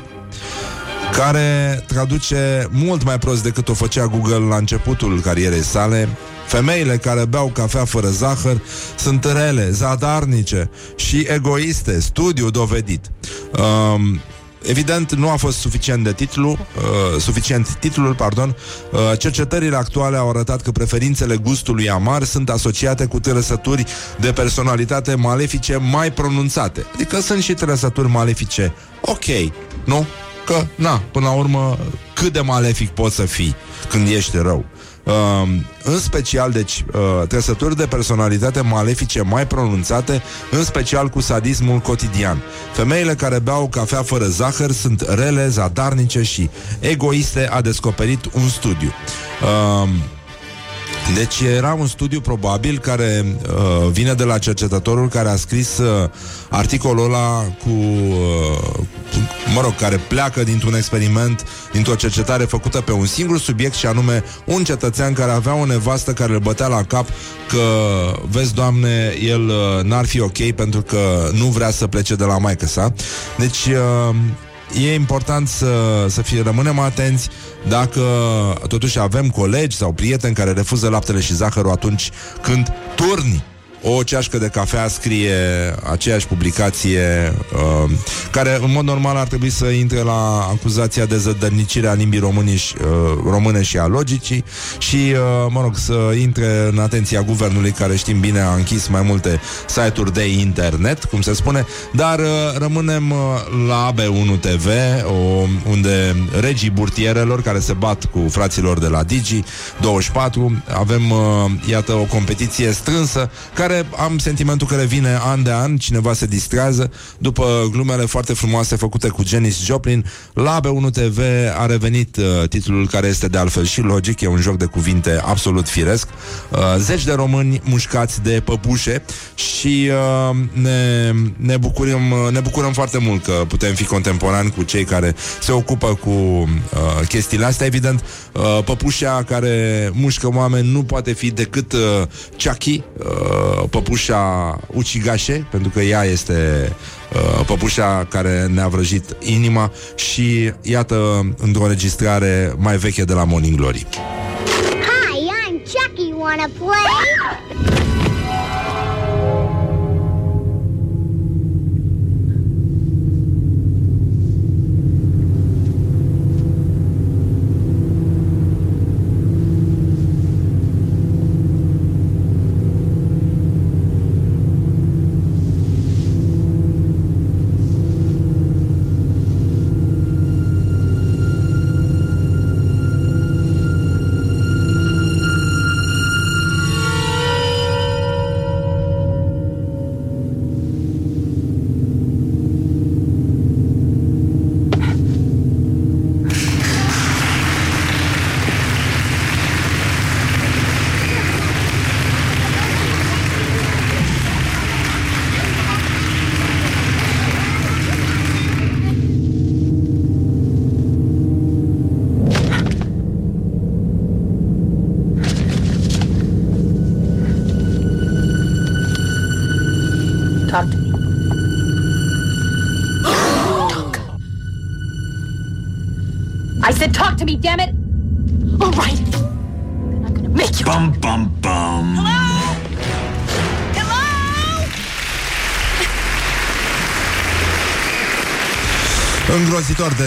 care traduce mult mai prost decât o făcea Google la începutul carierei sale. Femeile care beau cafea fără zahăr sunt rele, zadarnice și egoiste, studiu dovedit. Um, Evident, nu a fost suficient de titlu, uh, suficient titlul, pardon. Uh, cercetările actuale au arătat că preferințele gustului amar sunt asociate cu trăsături de personalitate malefice mai pronunțate. Adică sunt și trăsături malefice. Ok, nu? Că, na, până la urmă, cât de malefic poți să fii când ești rău. Uh, în special, deci, uh, trăsături de personalitate malefice mai pronunțate, în special cu sadismul cotidian. Femeile care beau cafea fără zahăr sunt rele, zadarnice și egoiste, a descoperit un studiu. Uh, deci era un studiu probabil care uh, vine de la cercetătorul care a scris uh, articolul ăla cu, uh, cu, mă rog, care pleacă dintr-un experiment, dintr-o cercetare făcută pe un singur subiect și anume un cetățean care avea o nevastă care îl bătea la cap că, vezi, doamne, el uh, n-ar fi ok pentru că nu vrea să plece de la maică sa. Deci... Uh, e important să, să fie, rămânem atenți. Dacă totuși avem colegi sau prieteni care refuză laptele și zahărul atunci când turni o ceașcă de cafea scrie aceeași publicație uh, care în mod normal ar trebui să intre la acuzația de zădărnicire a limbii români și, uh, române și a logicii și, uh, mă rog, să intre în atenția guvernului care știm bine a închis mai multe site-uri de internet, cum se spune, dar uh, rămânem uh, la AB1 TV o, unde regii burtierelor care se bat cu fraților de la Digi 24 avem, uh, iată, o competiție strânsă care am sentimentul că revine an de an, cineva se distrează după glumele foarte frumoase făcute cu Janis Joplin. La B1 TV a revenit uh, titlul care este de altfel și logic, e un joc de cuvinte absolut firesc. Uh, zeci de români mușcați de păpușe și uh, ne, ne, bucurăm, uh, ne bucurăm foarte mult că putem fi contemporani cu cei care se ocupă cu uh, chestiile astea. Evident, uh, păpușa care mușcă oameni nu poate fi decât uh, Chucky, uh, păpușa ucigașe, pentru că ea este uh, păpușa care ne-a vrăjit inima și iată într-o înregistrare mai veche de la Morning Glory. Hi, I'm Chucky. Wanna play? Me, damn it! All right. Then I'm gonna make you. Bum bum bum. Hello? Hello? Îngrozitor, de,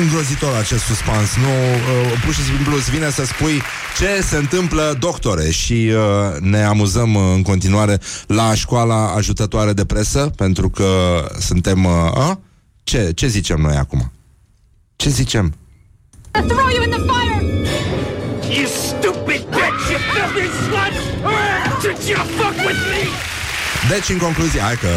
îngrozitor acest suspans Nu, uh, pur și simplu îți vine să spui Ce se întâmplă, doctore Și uh, ne amuzăm uh, în continuare La școala ajutătoare de presă Pentru că suntem uh, a? Ce, ce zicem noi acum? Ce zicem? Throw you in the fire! You stupid bitch, you filthy slut! Did you fuck with me? Deci, în concluzie, hai că,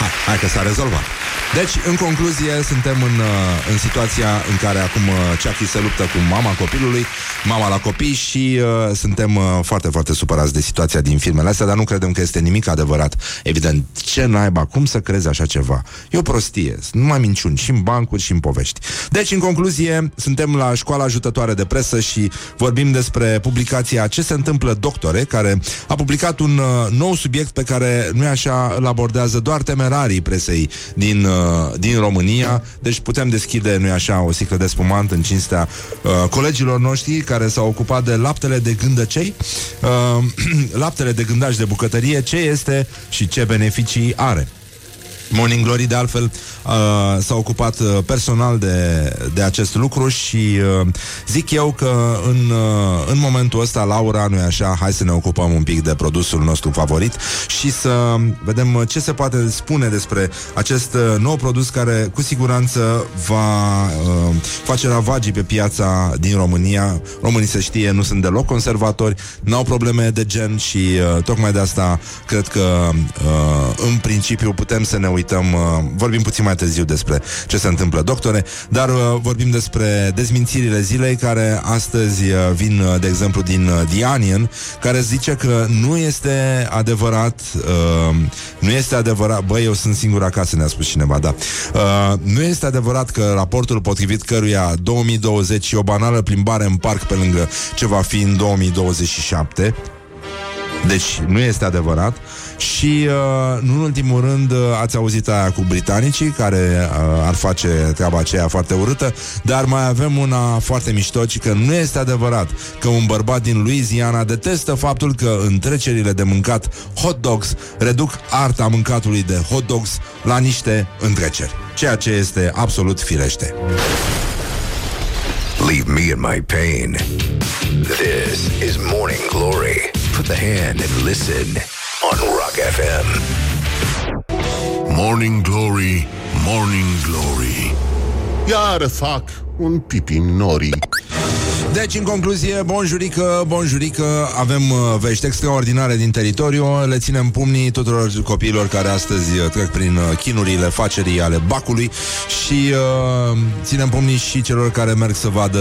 hai, hai că s-a rezolvat. Deci, în concluzie, suntem în, uh, în situația în care acum uh, Chucky se luptă cu mama copilului, mama la copii și uh, suntem uh, foarte, foarte supărați de situația din filmele astea, dar nu credem că este nimic adevărat. Evident, ce naiba, cum să crezi așa ceva? E o prostie, nu mai minciuni, și în bancuri și în povești. Deci, în concluzie, suntem la școala ajutătoare de presă și vorbim despre publicația Ce se întâmplă, doctore, care a publicat un uh, nou subiect pe care, nu așa, îl abordează doar temerarii presei din, uh, din România. Deci putem deschide, nu așa, o sticlă de spumant în cinstea uh, colegilor noștri care s-au ocupat de laptele de gândăcei, uh, laptele de gândași de bucătărie, ce este și ce beneficii are. Morning Glory, de altfel, uh, s-a ocupat uh, personal de, de acest lucru și uh, zic eu că în, uh, în momentul ăsta, Laura, nu-i așa, hai să ne ocupăm un pic de produsul nostru favorit și să vedem uh, ce se poate spune despre acest uh, nou produs care cu siguranță va uh, face ravagii pe piața din România. Românii se știe, nu sunt deloc conservatori, n-au probleme de gen și uh, tocmai de asta cred că uh, în principiu putem să ne uităm, uh, vorbim puțin mai târziu despre ce se întâmplă, doctore, dar uh, vorbim despre dezmințirile zilei care astăzi uh, vin, uh, de exemplu, din uh, The Onion, care zice că nu este adevărat, uh, nu este adevărat, băi, eu sunt singur acasă, ne-a spus cineva, da. Uh, nu este adevărat că raportul potrivit căruia 2020 e o banală plimbare în parc pe lângă ce va fi în 2027, deci nu este adevărat și, uh, nu în ultimul rând, uh, ați auzit aia cu britanicii care uh, ar face treaba aceea foarte urâtă, dar mai avem una foarte mișto, ci că nu este adevărat că un bărbat din Louisiana detestă faptul că întrecerile de mâncat hot dogs reduc arta mâncatului de hot dogs la niște întreceri, ceea ce este absolut firește. Leave me in my pain. This is Morning Glory. Put the hand and listen on Rock FM. Morning Glory, Morning Glory Iar fac un pipi în norii Deci, în concluzie, bonjurică, bonjurică, avem uh, vești extraordinare din teritoriu, le ținem pumnii tuturor copiilor care astăzi uh, trec prin uh, chinurile facerii ale bacului și uh, ținem pumnii și celor care merg să vadă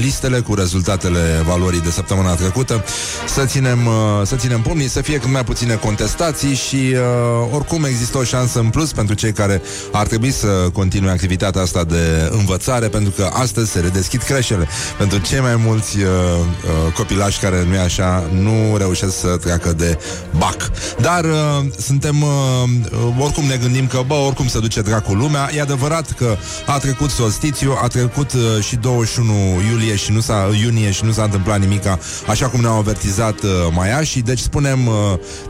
listele cu rezultatele valorii de săptămâna trecută, să ținem, uh, să ținem pumnii, să fie cât mai puține contestații și uh, oricum există o șansă în plus pentru cei care ar trebui să continue activitatea asta de învățare, pentru că astăzi se redeschid creșele. Pentru cei mai mulți uh, uh, copilași care nu e așa, nu reușesc să treacă de bac. Dar uh, suntem, uh, oricum ne gândim că, bă, oricum se duce dracu lumea. E adevărat că a trecut solstițiu, a trecut uh, și 21 iulie și nu s-a, iunie și nu s-a întâmplat nimica, așa cum ne-au avertizat uh, maiașii. Deci spunem uh,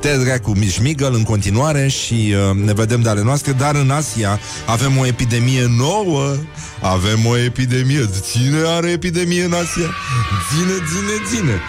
te dracu mișmigăl în continuare și uh, ne vedem de ale noastre, dar în Asia avem o epidemie nouă, avem o epidemie. Cine are epidemie în Asia? Ține, ține, ține.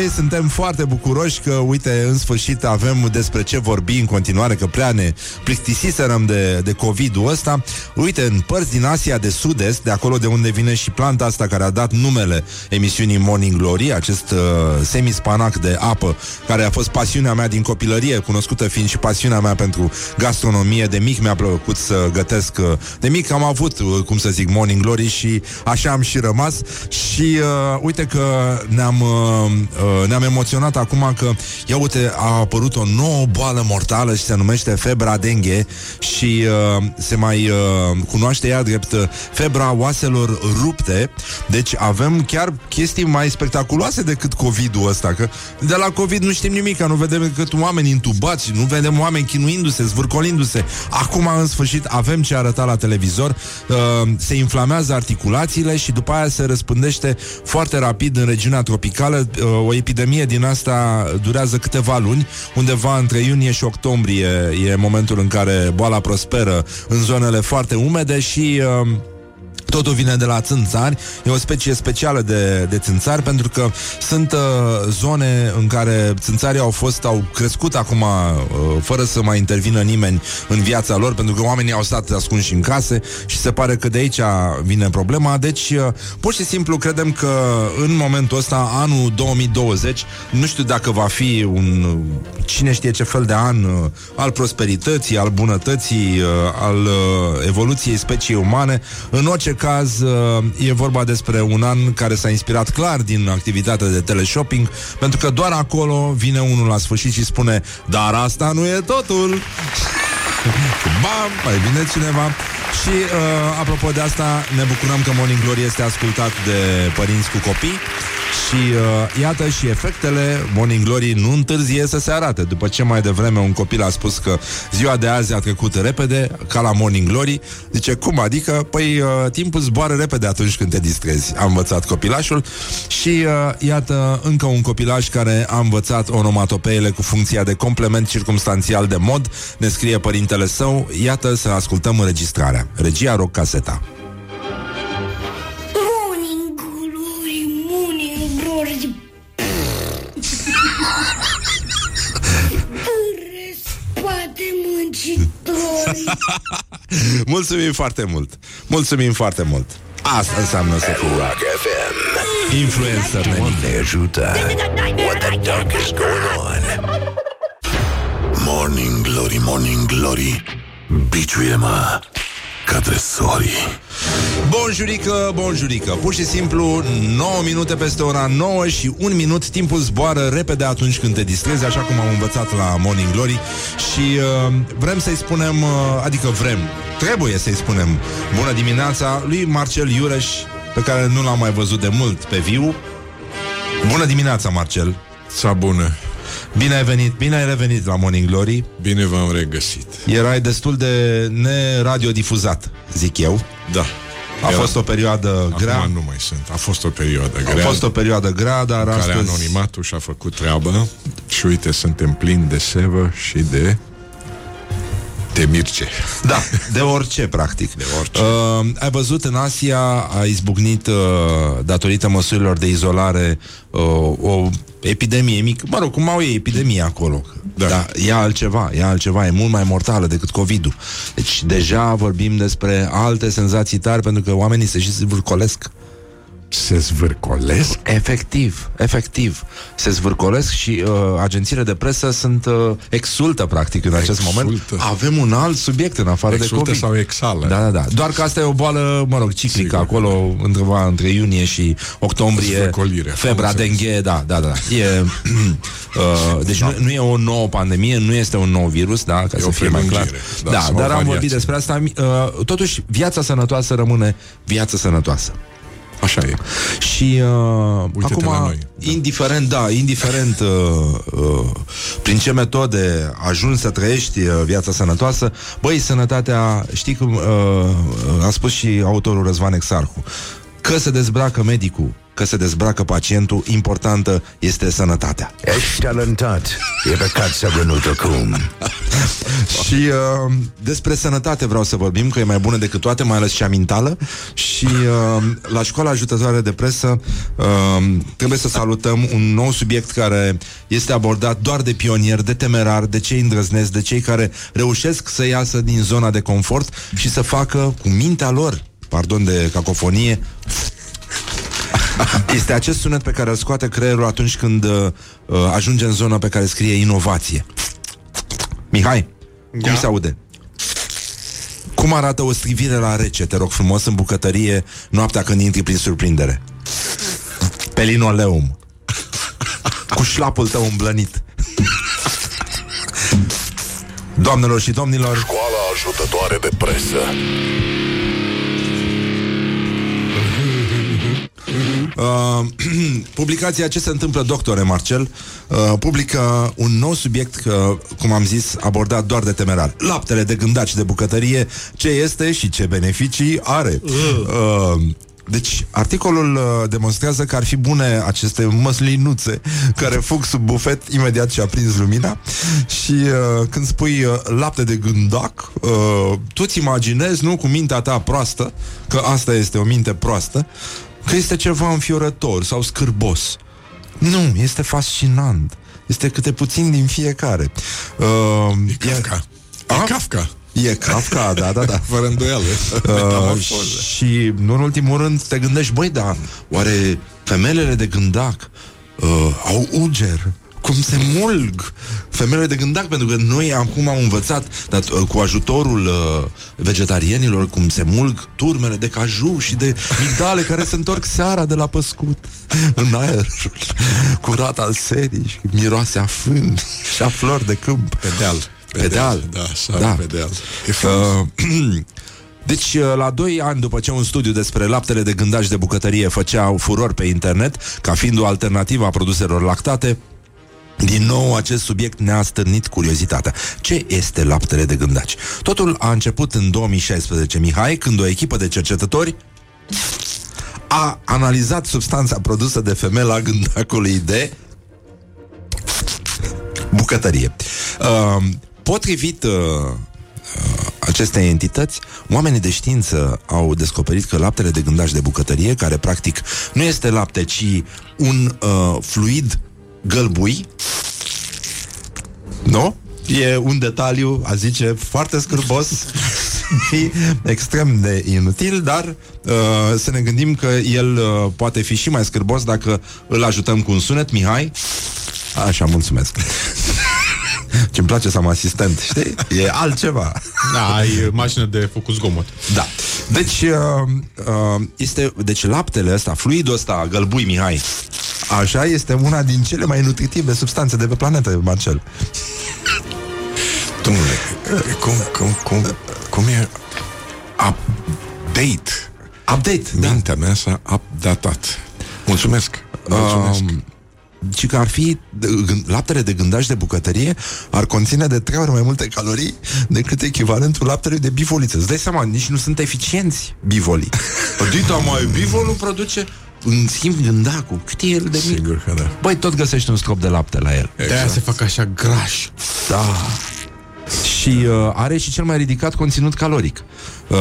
Ei, suntem foarte bucuroși că, uite, în sfârșit avem despre ce vorbi în continuare, că prea ne plictisiserăm de, de COVID-ul ăsta. Uite, în părți din Asia de Sud-Est, de acolo de unde vine și planta asta care a dat numele emisiunii Morning Glory, acest uh, semispanac de apă, care a fost pasiunea mea din copilărie, cunoscută fiind și pasiunea mea pentru gastronomie. De mic mi-a plăcut să gătesc. Uh, de mic am avut, uh, cum să zic, Morning Glory și așa am și rămas. Și uh, uite că ne-am, uh, uh, ne-am emoționat acum că, ia uite, a apărut o nouă boală mortală și se numește febra dengue și uh, se mai uh, cunoaște ea drept uh, febra oaselor rupte. Deci avem chiar chestii mai spectaculoase decât COVID-ul ăsta, că de la COVID nu știm nimic, că nu vedem decât oameni intubați, nu vedem oameni chinuindu-se, zvârcolindu-se. Acum, în sfârșit, avem ce arăta la televizor, uh, se inflamează articulațiile și după aia se răspândește foarte rapid în regiunea tropicală. Uh, o epidemie din asta durează câteva luni, undeva între iunie și octombrie e momentul în care boala prosperă în zonele foarte umede și uh, Totul vine de la țânțari, e o specie specială de, de țânțari pentru că sunt uh, zone în care țânțarii au fost, au crescut acum uh, fără să mai intervină nimeni în viața lor, pentru că oamenii au stat ascunși în case și se pare că de aici vine problema. Deci, uh, pur și simplu credem că în momentul ăsta, anul 2020, nu știu dacă va fi un cine știe ce fel de an uh, al prosperității, al bunătății, uh, al uh, evoluției speciei umane. În orice caz, uh, e vorba despre un an care s-a inspirat clar din activitatea de teleshopping, pentru că doar acolo vine unul la sfârșit și spune Dar asta nu e totul! Bam! Mai vine cineva și, uh, apropo de asta, ne bucurăm că Morning Glory este ascultat de părinți cu copii și uh, iată și efectele Morning Glory nu întârzie să se arate. După ce mai devreme un copil a spus că ziua de azi a trecut repede, ca la Morning Glory, zice, cum adică? Păi uh, timpul zboară repede atunci când te distrezi. A învățat copilașul și uh, iată încă un copilaj care a învățat onomatopeele cu funcția de complement circumstanțial de mod. Ne scrie părintele său, iată să ascultăm înregistrarea. Regia rog caseta. Muncitori. Mulțumim foarte mult! Mulțumim foarte mult! Asta înseamnă să fii Rock FM. influencer, nenic. Ne ajută. What the duck is going on? Morning Glory, Morning Glory Biciuie-mă ca tresorii Bonjurică, bonjurică. Pur și simplu 9 minute peste ora 9 și 1 minut. Timpul zboară repede atunci când te distrezi Așa cum am învățat la Morning Glory. Și uh, vrem să-i spunem uh, Adică vrem, trebuie să-i spunem Bună dimineața lui Marcel Iureș Pe care nu l-am mai văzut de mult pe viu. Bună dimineața, Marcel. Sa bună. Bine ai venit, bine ai revenit la Morning Glory Bine v-am regăsit. Erai destul de neradiodifuzat, zic eu Da. A fost o perioadă grea Acum nu mai sunt. A fost o perioadă A grea. fost o perioadă grea, dar care astăzi... anonimatul și-a făcut treabă și uite, suntem plini de sevă și de de mirce. Da, de orice, practic. De orice. Uh, ai văzut, în Asia a izbucnit, uh, datorită măsurilor de izolare, uh, o epidemie mică. Mă rog, cum au ei epidemie acolo. Da. Dar e altceva, e altceva, e mult mai mortală decât COVID-ul. Deci deja vorbim despre alte senzații tari, pentru că oamenii se și zvârcolesc. Se zvârcolesc? Efectiv, efectiv. Se zvârcolesc și uh, agențiile de presă sunt uh, exultă, practic, în acest Exultă. moment. Avem un alt subiect în afară de Exultă COVID. sau exală? Da, da, da. Doar că asta e o boală, mă rog, ciclică Sigur. acolo, undeva între iunie și octombrie. Zvârcolire, Febra am înțeles. dengue, da, da, da. E, uh, deci nu, nu e o nouă pandemie, nu este un nou virus, da, ca E să o fie mai clar. prelungire, da, Da, sau o dar am variație. vorbit despre asta. Uh, totuși, viața sănătoasă rămâne viață sănătoasă. Așa e. Și uh, Uite-te acum, la noi. indiferent, da, indiferent uh, uh, prin ce metode ajungi să trăiești uh, viața sănătoasă, băi, sănătatea, știi cum uh, a spus și autorul Răzvan Exarhu, că se dezbracă medicul, că se dezbracă pacientul, importantă este sănătatea. Ești talentat. E păcat să renunți acum. Și uh, despre sănătate vreau să vorbim, că e mai bună decât toate, mai ales cea mentală. Și uh, la școala ajutătoare de presă uh, trebuie să salutăm un nou subiect care este abordat doar de pionieri, de temerari, de cei îndrăznesc, de cei care reușesc să iasă din zona de confort și să facă cu mintea lor, pardon de cacofonie, este acest sunet pe care îl scoate creierul atunci când uh, uh, ajunge în zona pe care scrie inovație. Mihai, cum se aude? Cum arată o strivire la rece, te rog frumos, în bucătărie, noaptea când intri prin surprindere? Pe linoleum. Cu șlapul tău îmblănit. Doamnelor și domnilor, Școala ajutătoare de presă. Uh, publicația Ce se întâmplă, doctore Marcel, uh, publică un nou subiect, uh, cum am zis, abordat doar de temerar. Laptele de gândaci de bucătărie, ce este și ce beneficii are. Uh, deci, articolul uh, demonstrează că ar fi bune aceste măslinuțe care fug sub bufet imediat ce a prins lumina și uh, când spui uh, lapte de gândac, uh, tu ți imaginezi, nu, cu mintea ta proastă, că asta este o minte proastă, că este ceva înfiorător sau scârbos. Nu, este fascinant. Este câte puțin din fiecare. Uh, E Kafka. A? E Kafka. E Kafka, da, da, da. Fără îndoială. Uh, Metamorfoză. și, nu în ultimul rând, te gândești, băi, da, oare femelele de gândac uh, au uger? Cum se mulg femelele de gândac? Pentru că noi acum am învățat, dar, uh, cu ajutorul uh, vegetarienilor, cum se mulg turmele de caju și de migdale care se întorc seara de la păscut în aerul curat al serii și miroase a fân și a flori de câmp. Pe deal. Pe deal. Da, sar Da. pe deal. E frumos. Uh, Deci, uh, la 2 ani după ce un studiu despre laptele de gândaci de bucătărie făcea furor pe internet, ca fiind o alternativă a produselor lactate, din nou, acest subiect ne-a stârnit curiozitatea. Ce este laptele de gândaci? Totul a început în 2016, Mihai, când o echipă de cercetători a analizat substanța produsă de femela gândacului de bucătărie. Uh, potrivit uh, uh, acestei entități, oamenii de știință au descoperit că laptele de gândaș de bucătărie, care practic nu este lapte, ci un uh, fluid gălbui, nu? E un detaliu, a zice, foarte scârbos și extrem de inutil, dar uh, să ne gândim că el uh, poate fi și mai scârbos dacă îl ajutăm cu un sunet, Mihai. Așa, mulțumesc. Ce-mi place să am asistent, știi? E altceva. Da, ai mașină de făcut zgomot. Da. Deci, uh, uh, este, deci laptele ăsta, fluidul ăsta, gălbui, Mihai, așa este una din cele mai nutritive substanțe de pe planetă, Marcel. Domnule, cum, cum, cum, cum e update? Update, da. Mintea mea s-a updatat. Mulțumesc. Mulțumesc. Um, și că ar fi de- gând- laptele de gândaș de bucătărie ar conține de trei ori mai multe calorii decât echivalentul laptelui de bivoliță. Îți dai seama, nici nu sunt eficienți bivolii. Dita mai bivolul produce în schimb gândacul, cât e el de mic. Sigur că da. Băi, tot găsești un scop de lapte la el. De-aia se fac așa grași. Da. Și uh, are și cel mai ridicat conținut caloric. Uh,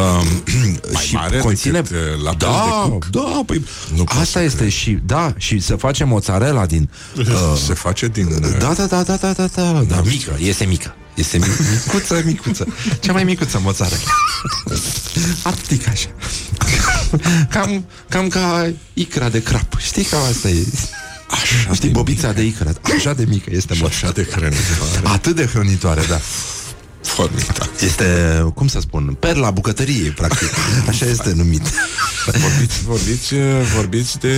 Mai și mare conține decât, uh, laptele da, de cuc? Da, păi Nu pot asta să este cred. și da, și se face mozzarella din uh, Se face din... uh, Da, da, da, da, da, da, da, da, mică, este mică. Este mic, micuță, micuță. Cea mai micuță mozzarella. Atât așa. Cam, cam ca icra de crap. Știi cam asta e. Așa Știi, de bobița de icră. Așa de mică este mică, mozzarella. Așa de hrănitoare. Atât de hrănitoare, da. Formidabil. Este, cum să spun, perla bucătăriei, practic. Așa este numit. Vorbiți, vorbiți, uh, vorbiți de,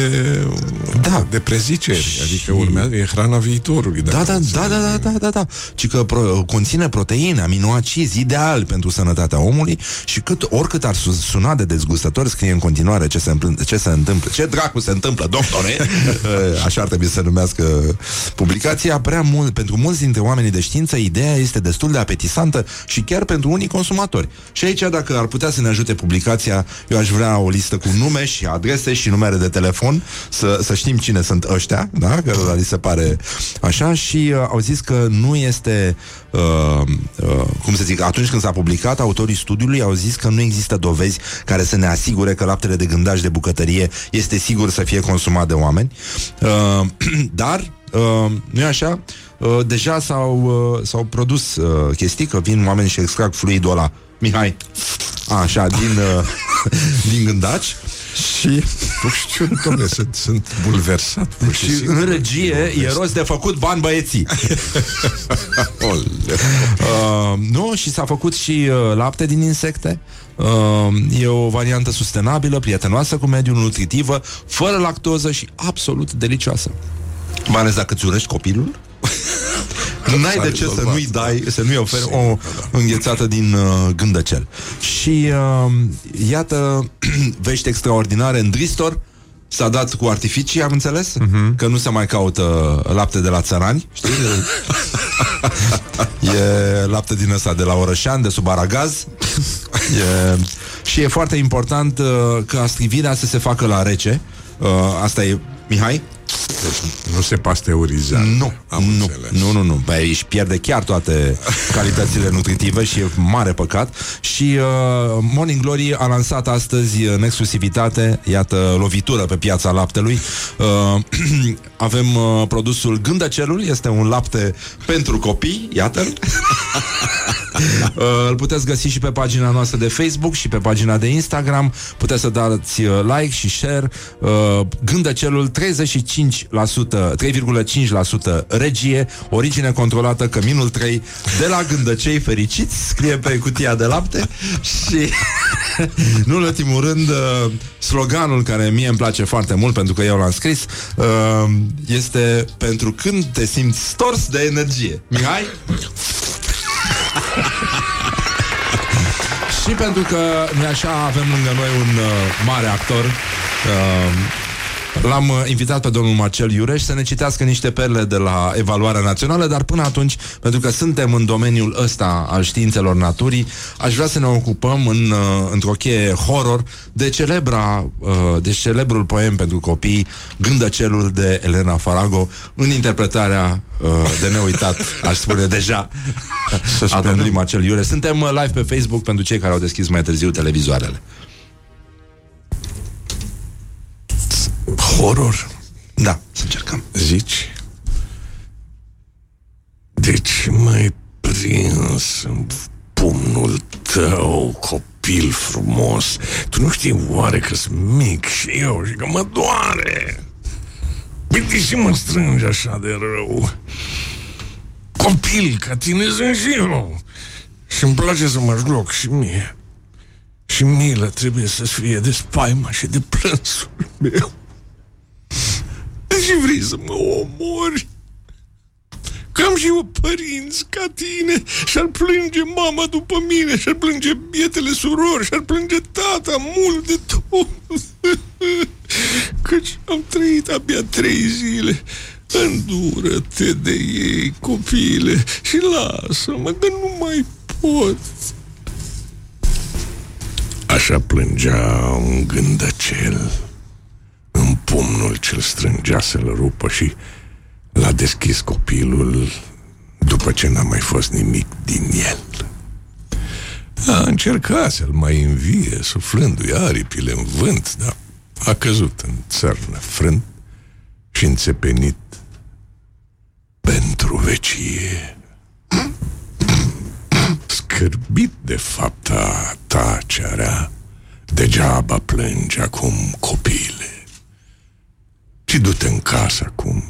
Da. de preziceri, adică Și- urmează, e hrana viitorului. Da, dacă da, da, da, da, da, da, da. Ci că pro, conține proteine, aminoacizi, ideal pentru sănătatea omului și cât, oricât ar su- suna de dezgustător, scrie în continuare ce se, împl- ce se întâmplă. Ce dracu se întâmplă, doctore? Eh, Așa ar trebui să numească publicația. Prea mult, pentru mulți dintre oamenii de știință, ideea este destul de apetisantă și chiar pentru unii consumatori. Și aici, dacă ar putea să ne ajute publicația, eu aș vrea o listă cu nume și adrese și numere de telefon, să, să știm cine sunt ăștia, da? Că li se pare așa și uh, au zis că nu este uh, uh, cum să zic, atunci când s-a publicat, autorii studiului au zis că nu există dovezi care să ne asigure că laptele de gândaș de bucătărie este sigur să fie consumat de oameni. Uh, dar Uh, nu e așa? Uh, deja s-au, uh, s-au produs uh, chestii că vin oameni și extrag fluidul ăla. Mihai, așa, din... Uh, din gândaci și... Nu știu, domnule, sunt, sunt bulversat. pur Și simplu. în regie e rost de făcut bani băieții. uh, nu, și s-a făcut și uh, lapte din insecte. Uh, e o variantă sustenabilă, prietenoasă cu mediul, nutritivă, fără lactoză și absolut delicioasă. Mai ales dacă îți urești copilul. N-ai de ce să nu-i dai, să nu-i oferi o înghețată din uh, gândăcel. Și uh, iată vești extraordinare în Dristor. S-a dat cu artificii, am înțeles? Uh-huh. Că nu se mai caută lapte de la țărani, știi? e lapte din ăsta de la Orășan, de sub Aragaz. E, și e foarte important uh, ca strivirea să se facă la rece. Uh, asta e, Mihai? Deci nu se pasteurizează. Nu, Am nu, înțeles. nu, nu, nu. Păi își pierde chiar toate calitățile nutritive și e mare păcat. Și uh, Morning Glory a lansat astăzi în exclusivitate, iată, lovitură pe piața laptelui. Uh, avem uh, produsul Gândăcelul, este un lapte pentru copii, iată-l. Uh, îl puteți găsi și pe pagina noastră de Facebook și pe pagina de Instagram. Puteți să dați uh, like și share. Uh, Gândăcelul 35%, 3,5% regie, origine controlată, căminul 3 de la Gândăcei fericiți, scrie pe cutia de lapte și nu în ultimul rând uh, sloganul care mie îmi place foarte mult pentru că eu l-am scris uh, este pentru când te simți stors de energie. Mihai? Și pentru că noi așa avem lângă noi un uh, mare actor uh, L-am uh, invitat pe domnul Marcel Iureș să ne citească niște perle de la evaluarea națională, dar până atunci, pentru că suntem în domeniul ăsta al științelor naturii, aș vrea să ne ocupăm în, uh, într-o cheie horror de celebra, uh, de celebrul poem pentru copii Gândăcelul de Elena Farago în interpretarea uh, de neuitat, aș spune deja, a domnului Marcel Iureș. Suntem uh, live pe Facebook pentru cei care au deschis mai târziu televizoarele. Horror, Da, să încercăm. zici? Deci m-ai prins în pumnul tău, copil frumos. Tu nu știi oare că sunt mic și eu și că mă doare? Uite și mă strânge așa de rău. Copil ca tine sunt și eu. Și îmi place să mă joc și mie. Și milă trebuie să fie de spaima și de plânsul meu. Și vrei să mă omori? Că am și eu părinți ca tine Și-ar plânge mama după mine Și-ar plânge bietele surori Și-ar plânge tata mult de tot. Căci am trăit abia trei zile. Îndură-te de ei, copile Și lasă-mă că nu mai pot. Așa plângea un gândăcel. în pumnul ce-l strângea să-l rupă și l-a deschis copilul după ce n-a mai fost nimic din el. A încercat să-l mai învie, suflându-i aripile în vânt, dar a căzut în țărnă frânt și înțepenit pentru vecie. Scârbit de fapta ta ce rea, degeaba plânge acum copile. Și du-te în casă acum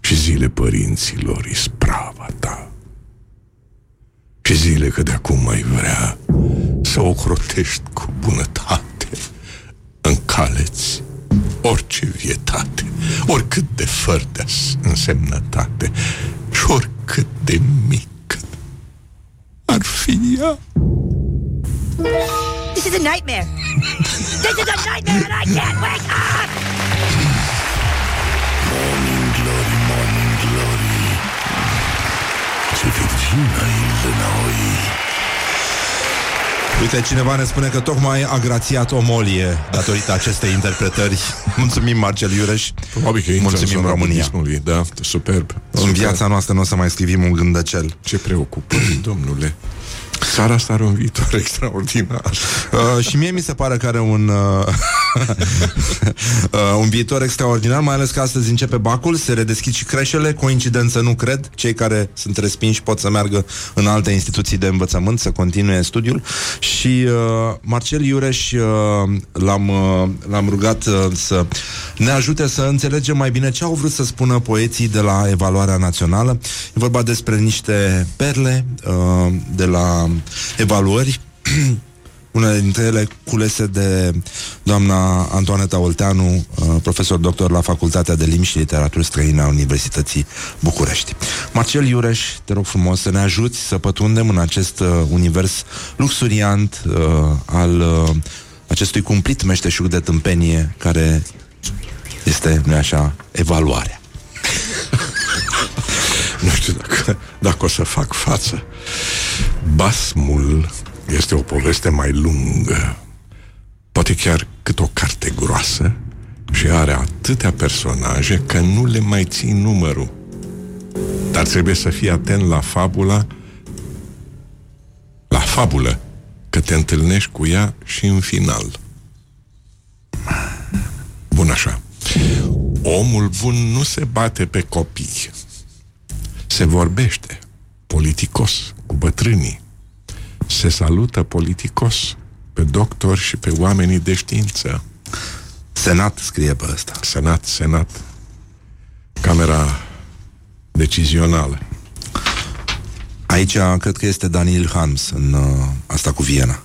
și zile părinților isprava ta. Și zile că de acum mai vrea să o crotești cu bunătate, încaleți orice vietate, oricât de fără de însemnătate și oricât de mică ar fi ea. This is a nightmare. this is a nightmare and I can't wake up! Ce virgină e noi Uite, cineva ne spune că tocmai a grațiat o molie datorită acestei interpretări. Mulțumim, Marcel Iureș. Probabil că intră în Mulțumim, zona România. budismului, Da, superb. În superb. viața noastră nu o să mai scrivim un gândăcel. Ce preocupări, domnule. Țara asta are un viitor extraordinar. Uh, și mie mi se pare că are un, uh, uh, un viitor extraordinar, mai ales că astăzi începe bacul, se redeschid și creșele, coincidență nu cred, cei care sunt respinși pot să meargă în alte instituții de învățământ, să continue studiul și uh, Marcel Iureș uh, l-am, uh, l-am rugat uh, să ne ajute să înțelegem mai bine ce au vrut să spună poeții de la evaluarea națională. E vorba despre niște perle uh, de la evaluări unele dintre ele culese de doamna Antoaneta Olteanu, uh, profesor doctor la Facultatea de Limbi și Literaturi Străine a Universității București. Marcel Iureș, te rog frumos să ne ajuți să pătrundem în acest uh, univers luxuriant uh, al uh, acestui cumplit meșteșug de tâmpenie care este, nu așa, evaluarea. Nu știu dacă, dacă o să fac față. Basmul este o poveste mai lungă, poate chiar cât o carte groasă, și are atâtea personaje că nu le mai țin numărul. Dar trebuie să fii atent la fabula, la fabulă, că te întâlnești cu ea și în final. Bun așa. Omul bun nu se bate pe copii. Se vorbește politicos cu bătrânii. Se salută politicos pe doctori și pe oamenii de știință. Senat scrie pe ăsta. Senat, senat. Camera decizională. Aici cred că este Daniel Hans în uh, asta cu Viena.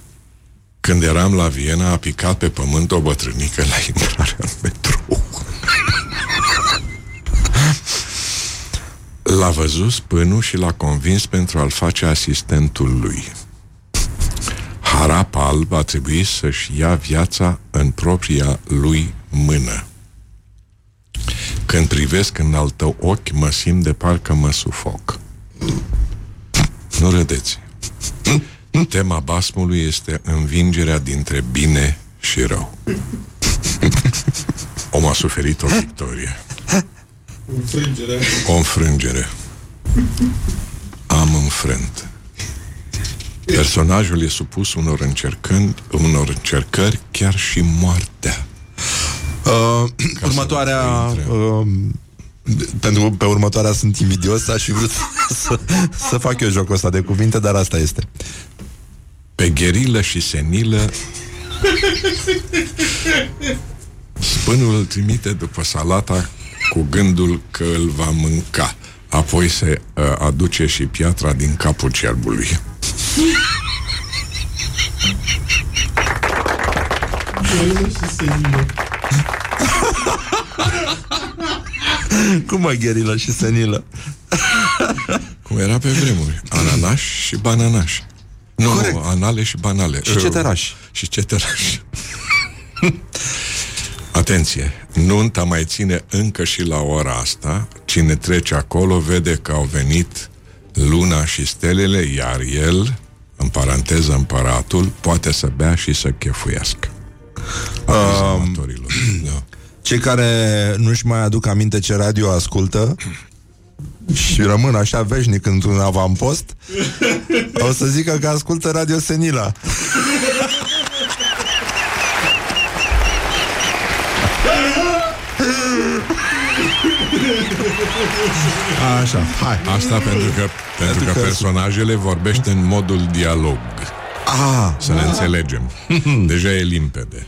Când eram la Viena, a picat pe pământ o bătrânică la intrarea în metrou. L-a văzut spânul și l-a convins pentru a-l face asistentul lui. Harap alb a trebuit să-și ia viața în propria lui mână. Când privesc în al tău ochi, mă simt de parcă mă sufoc. Nu râdeți. Tema basmului este învingerea dintre bine și rău. Om a suferit o victorie. Înfrângere. O înfrângere. Am înfrânt. Personajul e supus unor încercări, unor încercări chiar și moartea. Uh, următoarea... Uh, pentru pe următoarea sunt invidios, aș fi vrut să, să fac eu jocul ăsta de cuvinte, dar asta este. Pe gherilă și senilă Spânul îl trimite după salata cu gândul că îl va mânca. Apoi se uh, aduce și piatra din capul cerbului. Cum mă, gherilă și senilă? Cum era pe vremuri. Ananaș și bananaș. Nu, Corect. nu, anale și banale. Și ceteraș. Și ceteraș. Atenție! Nunta mai ține încă și la ora asta. Cine trece acolo vede că au venit luna și stelele, iar el, în paranteză împăratul, poate să bea și să chefuiască. Um, da. Cei care nu-și mai aduc aminte ce radio ascultă și rămân așa veșnic într-un avampost, o să zică că ascultă Radio Senila. Așa, hai. Asta pentru că, pentru că personajele vorbește în modul dialog. Ah, Să ne înțelegem. Deja e limpede.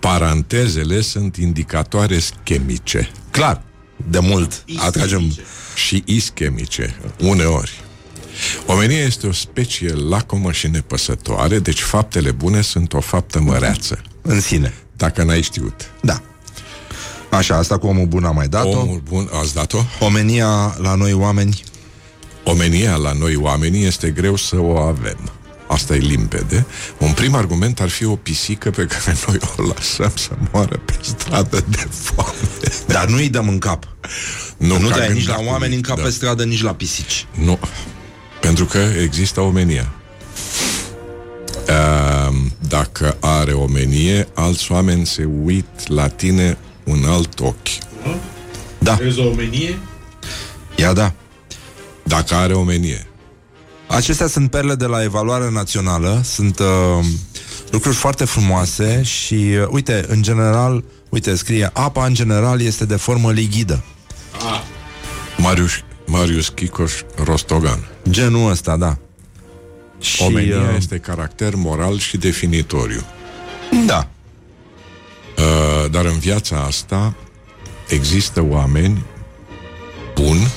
Parantezele sunt indicatoare schemice. clar, de mult atragem și ischemice, uneori. Omenia este o specie lacomă și nepăsătoare, deci faptele bune sunt o faptă măreață, în sine. dacă n-ai știut. Da. Așa, asta cu omul bun am mai dat-o. Omul bun, ați dat-o? Omenia la noi oameni. Omenia la noi oamenii este greu să o avem. Asta e limpede. Un prim argument ar fi o pisică pe care noi o lăsăm să moară pe stradă de foame. Dar nu îi dăm în cap. Nu, Nu ca dai nici la gândacului, oameni în cap da. pe stradă, nici la pisici. Nu. Pentru că există omenia. Ehm, Dacă are omenie, alți oameni se uit la tine un alt ochi. Da, Vezi o omenie? ia da. Dacă are omenie. Acestea sunt perle de la evaluare națională, sunt uh, lucruri foarte frumoase și, uh, uite, în general, uite, scrie, apa în general este de formă lighidă. Marius, Marius Chicoș Rostogan. Genul ăsta, da. Și, Omenia uh, este caracter moral și definitoriu. Da. Uh, dar în viața asta există oameni buni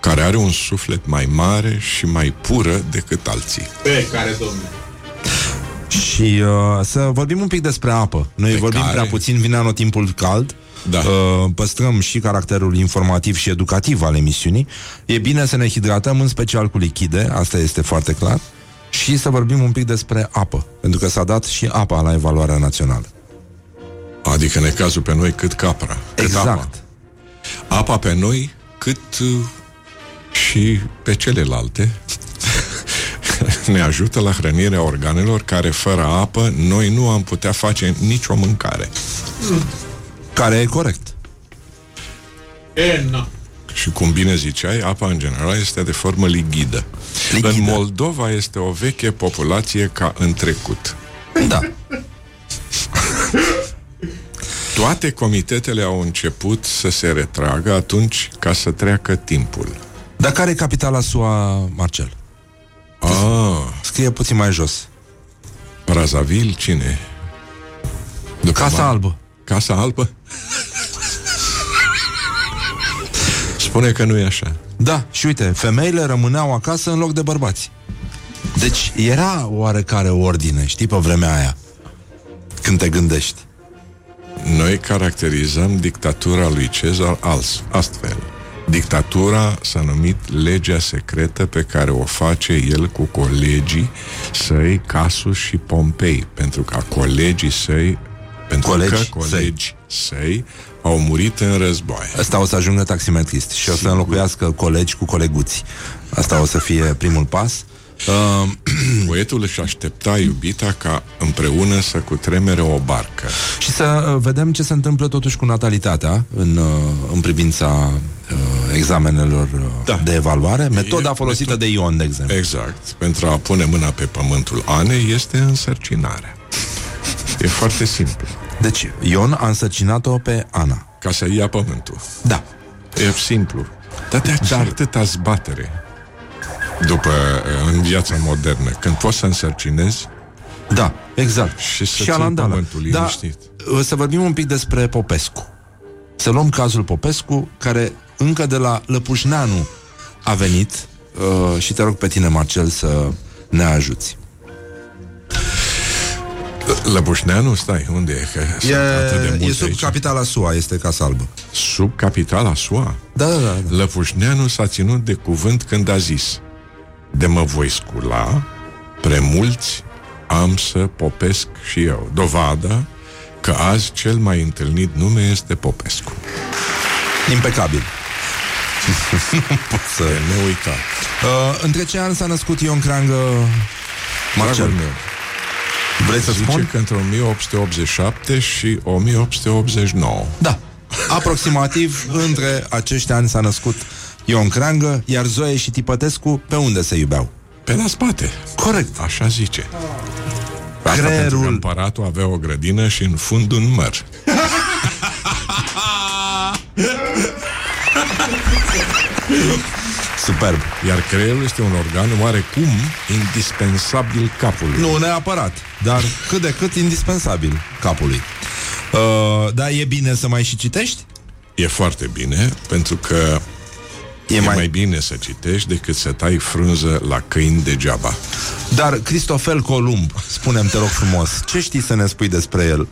care are un suflet mai mare și mai pură decât alții. Pe care, domnule? Și uh, să vorbim un pic despre apă. Noi Pe vorbim care? prea puțin, vine anotimpul cald. Da. Uh, păstrăm și caracterul informativ și educativ al emisiunii. E bine să ne hidratăm, în special cu lichide, asta este foarte clar. Și să vorbim un pic despre apă, pentru că s-a dat și apa la evaluarea națională. Adică în cazul pe noi cât capra. Cât Exact. Apa. apa pe noi cât uh, și pe celelalte ne ajută la hrănirea organelor care fără apă noi nu am putea face nicio mâncare. Care e corect. E, na. Și cum bine ziceai, apa în general este de formă lighidă. Lighidă. În Moldova este o veche populație ca în trecut. Da. Toate comitetele au început să se retragă atunci ca să treacă timpul. Dar care e capitala SUA, Marcel? Ah, Scrie puțin mai jos. Brazzaville, cine? După Casa mai- Albă. Casa Albă? Spune că nu e așa. Da, și uite, femeile rămâneau acasă în loc de bărbați. Deci era oarecare ordine, știi, pe vremea aia. Când te gândești. Noi caracterizăm dictatura lui Cezar als- astfel. Dictatura s-a numit legea secretă pe care o face el cu colegii săi, Casus și Pompei, pentru ca colegii săi, pentru Colegi că colegi săi au murit în război. Ăsta o să ajungă taximetrist și o să înlocuiască colegi cu coleguți. Asta o să fie primul pas. Uh, Poetul își aștepta iubita ca împreună să cutremere o barcă. și să uh, vedem ce se întâmplă totuși cu natalitatea în, uh, în privința uh, examenelor uh, Da. de evaluare. Metoda E folosită metod- de Ion, de exemplu. Exact. Pentru a pune mâna pe pământul Anei este însărcinarea. E foarte simplu. Deci, Ion a însărcinat-o pe Ana. Ca să ia pământul. Da. E simplu. Dar de ce atâta zbatere? După, în viața modernă, când poți să însărcinezi, Da, exact. Și să și ții alandala. pământul Da, liniștit. să vorbim un pic despre Popescu. Să luăm cazul Popescu, care încă de la Lăpușneanu a venit uh, și te rog pe tine, Marcel, să ne ajuți. Lăbușneanu, stai, unde e? Că sunt atât de E, multe e sub aici. capitala SUA, este Casa Albă. Sub capitala SUA. Da, da, da. da. Lăpușneanu s-a ținut de cuvânt când a zis De mă voi scula, premulți am să popesc și eu. Dovada că azi cel mai întâlnit nume este Popescu. Impecabil. nu pot să... De neuitat. Uh, între ce an s-a născut Ion Creangă, Marcel? Dragul meu, Vrei să zice spun? că între 1887 și 1889. Da. Aproximativ între acești ani s-a născut Ion Creangă, iar Zoe și Tipătescu pe unde se iubeau? Pe la spate. Corect. Așa zice. Asta Creierul- pentru că împăratul avea o grădină și în fund un măr. Superb. Iar creierul este un organ oarecum indispensabil capului. Nu neapărat, dar cât de cât indispensabil capului. Uh, da, e bine să mai și citești? E foarte bine, pentru că E, e mai... mai... mai bine să citești decât să tai frunză la câini degeaba. Dar Cristofel Columb, spunem te rog frumos, ce știi să ne spui despre el?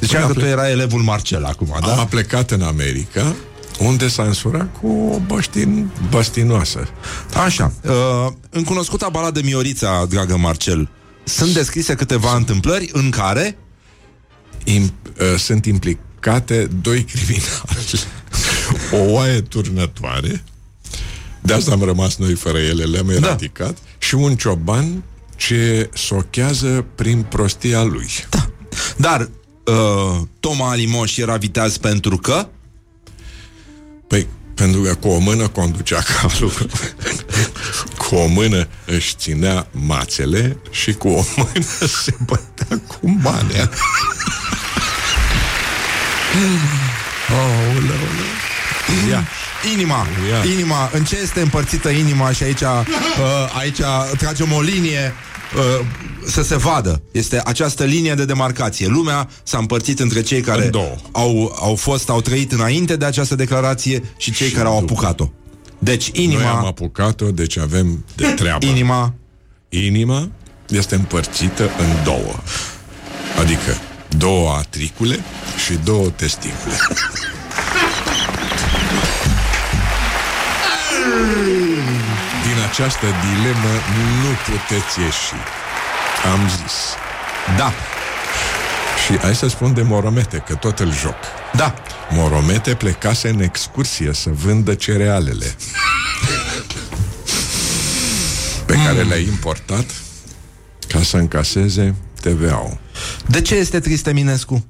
Ziceam Păi, că tu afle- erai elevul Marcel acum, Da? da? A plecat în America, unde s-a însurat cu o băștin, băstinoasă. Așa, uh, în cunoscuta baladă Miorița, dragă Marcel, sunt descrise câteva întâmplări în care Im, uh, sunt implicate doi criminali. o oaie turnătoare, de asta am rămas noi fără ele, le-am eradicat, și un cioban ce sochează prin prostia lui. Da. Dar uh, Toma Alimoș era viteaz pentru că Păi, pentru că cu o mână conducea calul, cu Cu o mână își ținea mațele și cu o mână se bătea cu manea. Oh, Ia. Inima, Ia. inima, în ce este împărțită inima și aici, uh, aici tragem o linie uh, să se vadă. Este această linie de demarcație. Lumea s-a împărțit între cei care În două. au, au fost, au trăit înainte de această declarație și cei Și care au după. apucat-o. Deci Noi am inima, apucat-o, deci avem de treabă. inima, Inima este împărțită în două. Adică două atricule și două testicule. Din această dilemă nu puteți ieși. Am zis. da, Și hai să spun de Moromete, că tot îl joc. da. Moromete plecase în excursie să vândă cerealele pe care le-a importat ca să încaseze TVA-ul. De ce este trist Eminescu?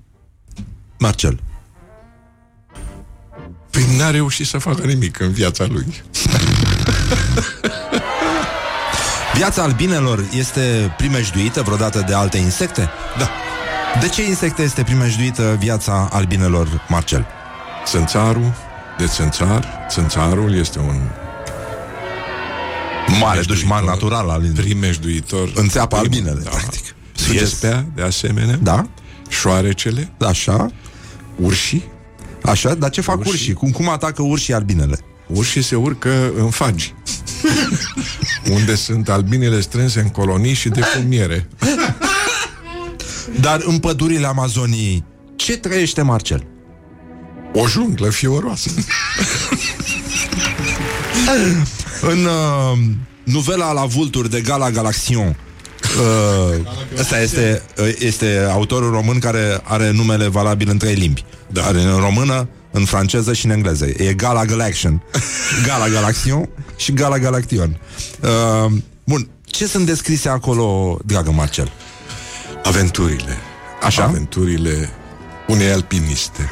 Marcel. Păi n-a reușit să facă nimic în viața lui. Viața albinelor este primejduită vreodată de alte insecte? Da. De ce insecte este primejduită viața albinelor, Marcel? Țânțarul, de țânțar, țânțarul este un Mare Primejduitor. dușman natural al primejduitor. Înțeapă Prim- albinele, da. practic. Viespea, de asemenea. Da? Șoarecele, Așa? urșii. Așa? Dar ce fac urșii? Urșii. Cum, cum atacă urșii albinele? Urșii se urcă în fagi. unde sunt albinele strânse în colonii și de fumiere. Dar în pădurile Amazoniei, ce trăiește Marcel? O junglă fioroasă. În uh, novela La Vulturi de Gala Galaxion, uh, ăsta este, uh, este autorul român care are numele valabil în trei limbi. Da. Are în română, în franceză și în engleză. E Gala Galaxion, Gala Galaxion și Gala Galaction. Uh, bun, ce sunt descrise acolo, dragă Marcel? Aventurile. Așa? Aventurile unei alpiniste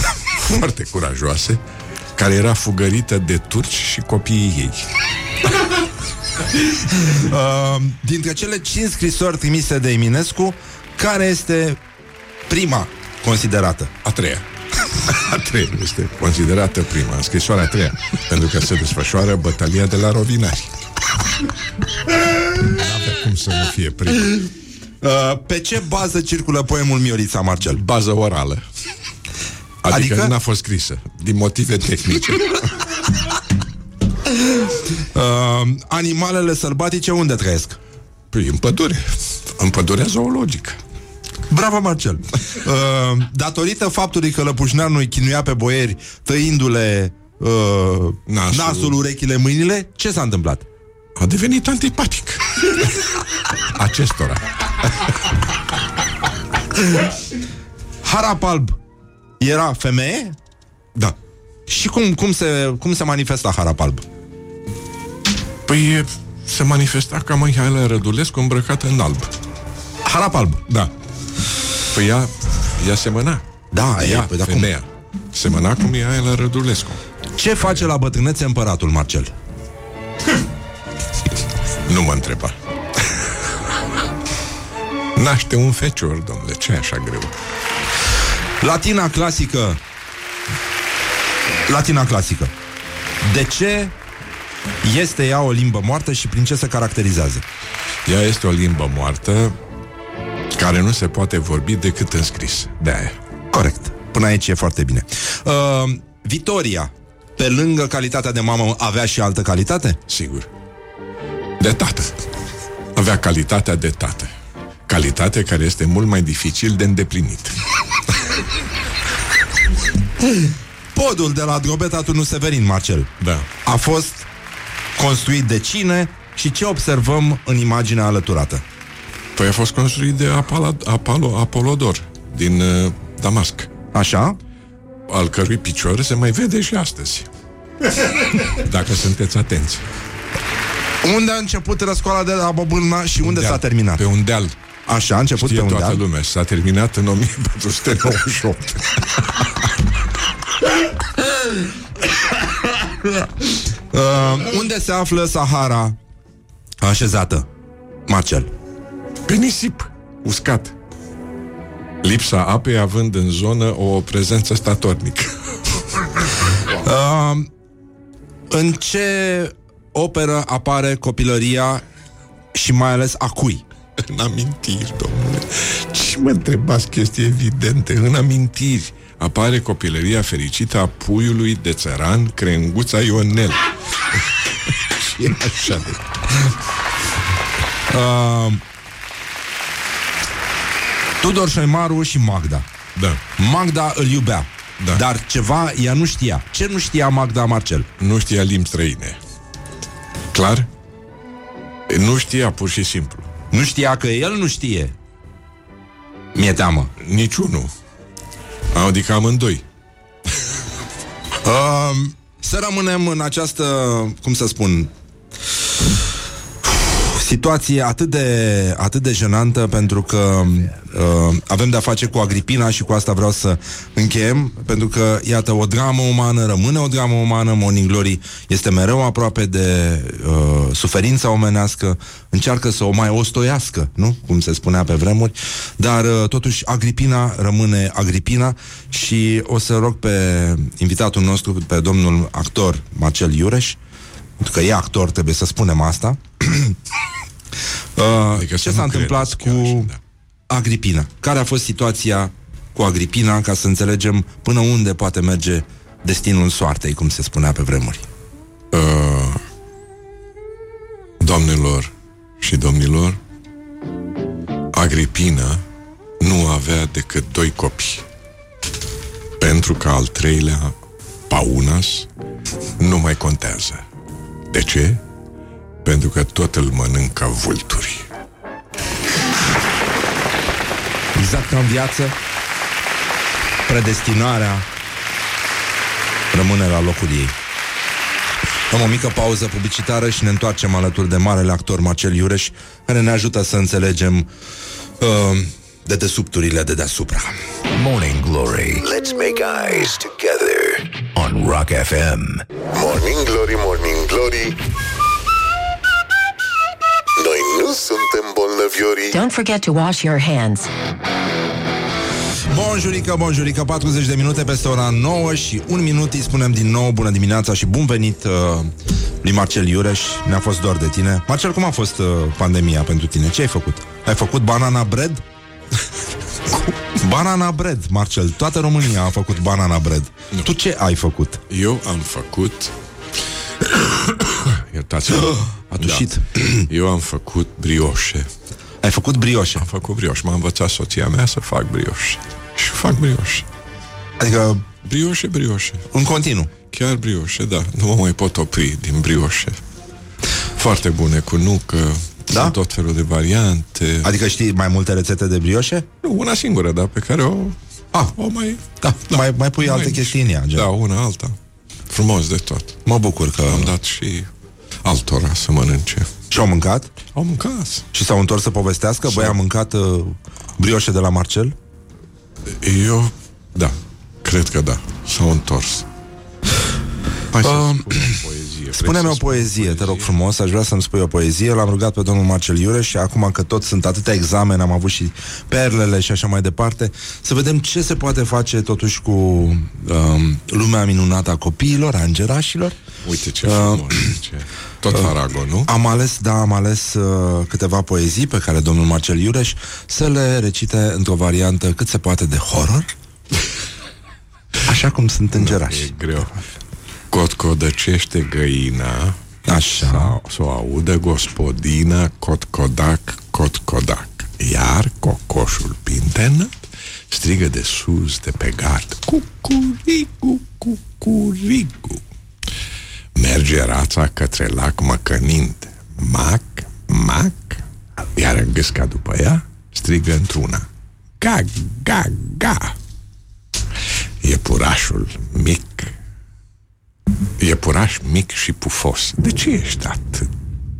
foarte curajoase care era fugărită de turci și copiii ei. Uh, dintre cele cinci scrisori trimise de Eminescu, care este prima considerată? A treia. A treia este considerată prima, în scrisoarea a treia, pentru că se desfășoară bătălia de la Rovinari. N-avea cum să nu fie prima. Uh, pe ce bază circulă poemul Miorița, Marcel? Bază orală. Adică, Adică? adică n-a fost scrisă, din motive tehnice. Uh, animalele sălbatice unde trăiesc? Păi în pădure, în pădurea zoologică. Bravo, Marcel! Uh, datorită faptului că Lăpușneanu îi chinuia pe boieri tăindu-le uh, nasul. Nasul. nasul, urechile, mâinile, ce s-a întâmplat? A devenit antipatic. Acestora. Harap alb era femeie? Da. Și cum, cum, se, cum se manifesta harap alb? Păi e- se manifesta ca Mihaela Rădulescu îmbrăcată în alb. Harap alb. Da. Păi ea, ea semăna. Da, ea, e, păi, dar cum? femeia. Semăna cu Mihaela Rădulescu. Ce face la bătrânețe împăratul, Marcel? Nu mă întreba. Naște un fecior, domnule, ce e așa greu? Latina clasică Latina clasică De ce este ea o limbă moartă și prin ce se caracterizează? Ea este o limbă moartă care nu se poate vorbi decât în scris. De aia. Corect. Până aici e foarte bine. Uh, Vitoria, pe lângă calitatea de mamă, avea și altă calitate? Sigur. De tată. Avea calitatea de tată. Calitate care este mult mai dificil de îndeplinit. Podul de la Drobeta Tunu Severin, Marcel, Da. a fost construit de cine și ce observăm în imaginea alăturată? Păi a fost construit de Apala, Apalo, Apolodor din uh, Damasc, Așa? al cărui picior se mai vede și astăzi. Dacă sunteți atenți. Unde a început răscoala de la Bobâlna și unde Deal. s-a terminat? Pe un deal. Așa, a început Știe pe un toată deal. lumea. S-a terminat în 1498. Uh, unde se află Sahara așezată? Marcel. Pe nisip, uscat. Lipsa apei având în zonă o prezență statornică. Uh, în ce operă apare copilăria și mai ales a cui? În amintiri, domnule. Ce mă întrebați chestii evidente? În amintiri apare copilăria fericită a puiului de țăran Crenguța Ionel. și e așa de... Uh, Tudor Șoimaru și Magda. Da. Magda îl iubea. Da. Dar ceva ea nu știa. Ce nu știa Magda Marcel? Nu știa limbi străine. Clar? Nu știa pur și simplu. Nu știa că el nu știe. Mi-e teamă. Niciunul. Adică amândoi. Uh, să rămânem în această, cum să spun, situație atât de, atât de jenantă pentru că uh, avem de-a face cu Agripina și cu asta vreau să încheiem, pentru că, iată, o dramă umană rămâne o dramă umană, Morning Glory este mereu aproape de uh, suferința omenească, încearcă să o mai ostoiască, nu? Cum se spunea pe vremuri, dar uh, totuși Agripina rămâne Agripina și o să rog pe invitatul nostru, pe domnul actor Marcel Iureș, pentru că e actor, trebuie să spunem asta. uh, Adică să ce s-a nu întâmplat credeți chiar cu așa, da. Agripina? Care a fost situația cu Agripina ca să înțelegem până unde poate merge destinul soartei, cum se spunea pe vremuri? Uh, doamnelor și domnilor, Agripina nu avea decât doi copii. Pentru că al treilea, Paunas, nu mai contează. De ce? Pentru că tot îl mănâncă vulturi. Exact ca în viață, predestinarea rămâne la locul ei. Am o mică pauză publicitară și ne întoarcem alături de marele actor Marcel Iureș, care ne ajută să înțelegem uh, de desubturile de deasupra. Morning Glory. Let's make eyes together on Rock FM. Morning Glory, Morning Glory Noi nu suntem bolnăviorii Don't forget to wash your hands. Bonjurică, bonjurică, 40 de minute peste ora 9 și un minut îi spunem din nou bună dimineața și bun venit uh, lui Marcel Iureș. Ne-a fost dor de tine. Marcel, cum a fost uh, pandemia pentru tine? Ce ai făcut? Ai făcut banana bread? Banana bread, Marcel. Toată România a făcut banana bread. Nu. Tu ce ai făcut? Eu am făcut... Iertați-mă. A tușit. Da. Eu am făcut brioșe. Ai făcut brioșe? Am făcut brioșe. M-a învățat soția mea să fac brioșe. Și fac brioșe. Adică Brioșe, brioșe. în continuu. Chiar brioșe, da. Nu mă mai pot opri din brioșe. Foarte bune, cu nucă, Da? sunt tot felul de variante. Adică știi mai multe rețete de brioșe? Nu, una singură, dar pe care o, Ah, o mai... da, da. Mai, mai pui alte chestii în ea. Gen. Da, una alta. Frumos de tot. Mă bucur că Am dat și altora să mănânce. și-au mâncat Au mâncat. și s-au întors să povestească. Băi, am mâncat uh, brioșe de la Marcel. Eu, da, cred că da. S-au întors. Hai să Um, spun o poezie. Vrei Spune-mi să o spun poezie, te rog frumos, aș vrea să-mi spui o poezie. L-am rugat pe domnul Marcel Iure și acum că tot sunt atâtea examene, am avut și perlele și așa mai departe, să vedem ce se poate face totuși cu um, lumea minunată a copiilor, a îngerașilor. Uite ce frumos. ce... Tot Farago, nu? Am ales, da, am ales uh, câteva poezii pe care domnul Marcel Iureș să le recite într-o variantă cât se poate de horror. Așa cum sunt îngerași. E greu. Cotcodăcește găina Așa. sau, să o audă gospodina cotcodac, cotcodac. Iar cocoșul pintenă strigă de sus, de pe gard. Cucurigu, cucurigu. Merge rața către lac măcănind. Mac, mac. Iar în gâsca după ea strigă într-una. Ga, ga, ga. Iepurașul mic Iepuraș mic și pufos De ce ești atât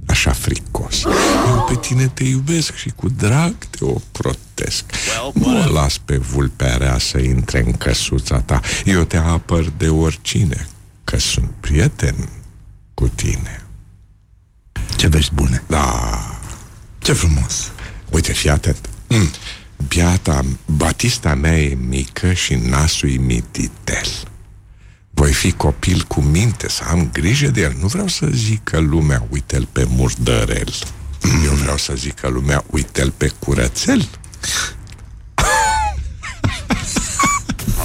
așa fricos? Eu pe tine te iubesc și cu drag te ocrotesc Nu o las pe vulpea rea să intre în căsuța ta Eu te apăr de oricine Că sunt prieten cu tine Ce vești bune. Da. Ce frumos. Uite, fii atent. Mm. Biata, Batista mea e mică și nasul e mititel. Voi fi copil cu minte, să am grijă de el. Nu vreau să zic că lumea uite-l pe murdărel. Eu vreau să zic că lumea uite-l pe curățel.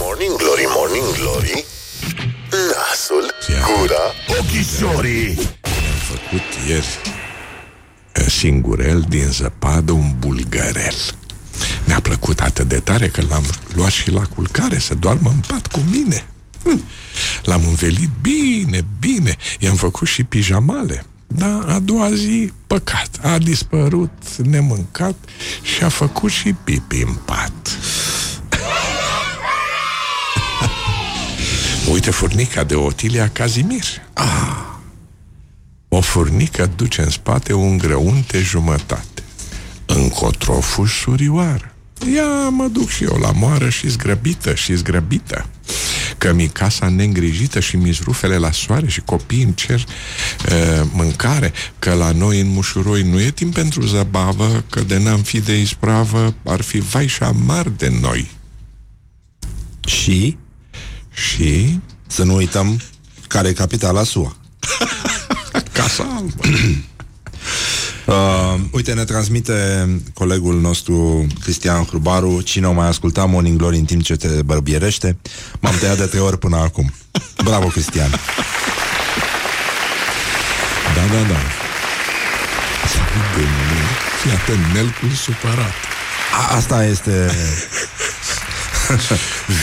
Morning Glory, Morning Glory Nasul, gura, ochișorii Am făcut ieri eh, singurel din zăpadă un bulgărel. Mi-a plăcut atât de tare că l-am luat și la culcare să doarmă în pat cu mine. Hm. L-am învelit bine, bine. I-am făcut și pijamale. Dar a doua zi, păcat, a dispărut nemâncat și a făcut și pipi în pat. Uite furnica de Otilia Cazimir. Ah. O furnică duce în spate un grăunte jumătate. Încotro fușurioară. Ia mă duc și eu la moară și zgrăbită și zgrăbită. Că mi casa neîngrijită și mi rufele la soare și copiii îmi cer uh, mâncare, că la noi în mușuroi nu e timp pentru zăbavă, că de n-am fi de ispravă, ar fi vai și amar de noi. Și? Și? Să nu uităm care e capitala SUA. Casa albă. Uh, uite, ne transmite colegul nostru Cristian Hrubaru Cine o mai asculta Morning Glory în timp ce te bărbierește M-am tăiat de trei ori până acum Bravo, Cristian Da, da, da. De mine. Fii atent, melcul supărat. A, Asta este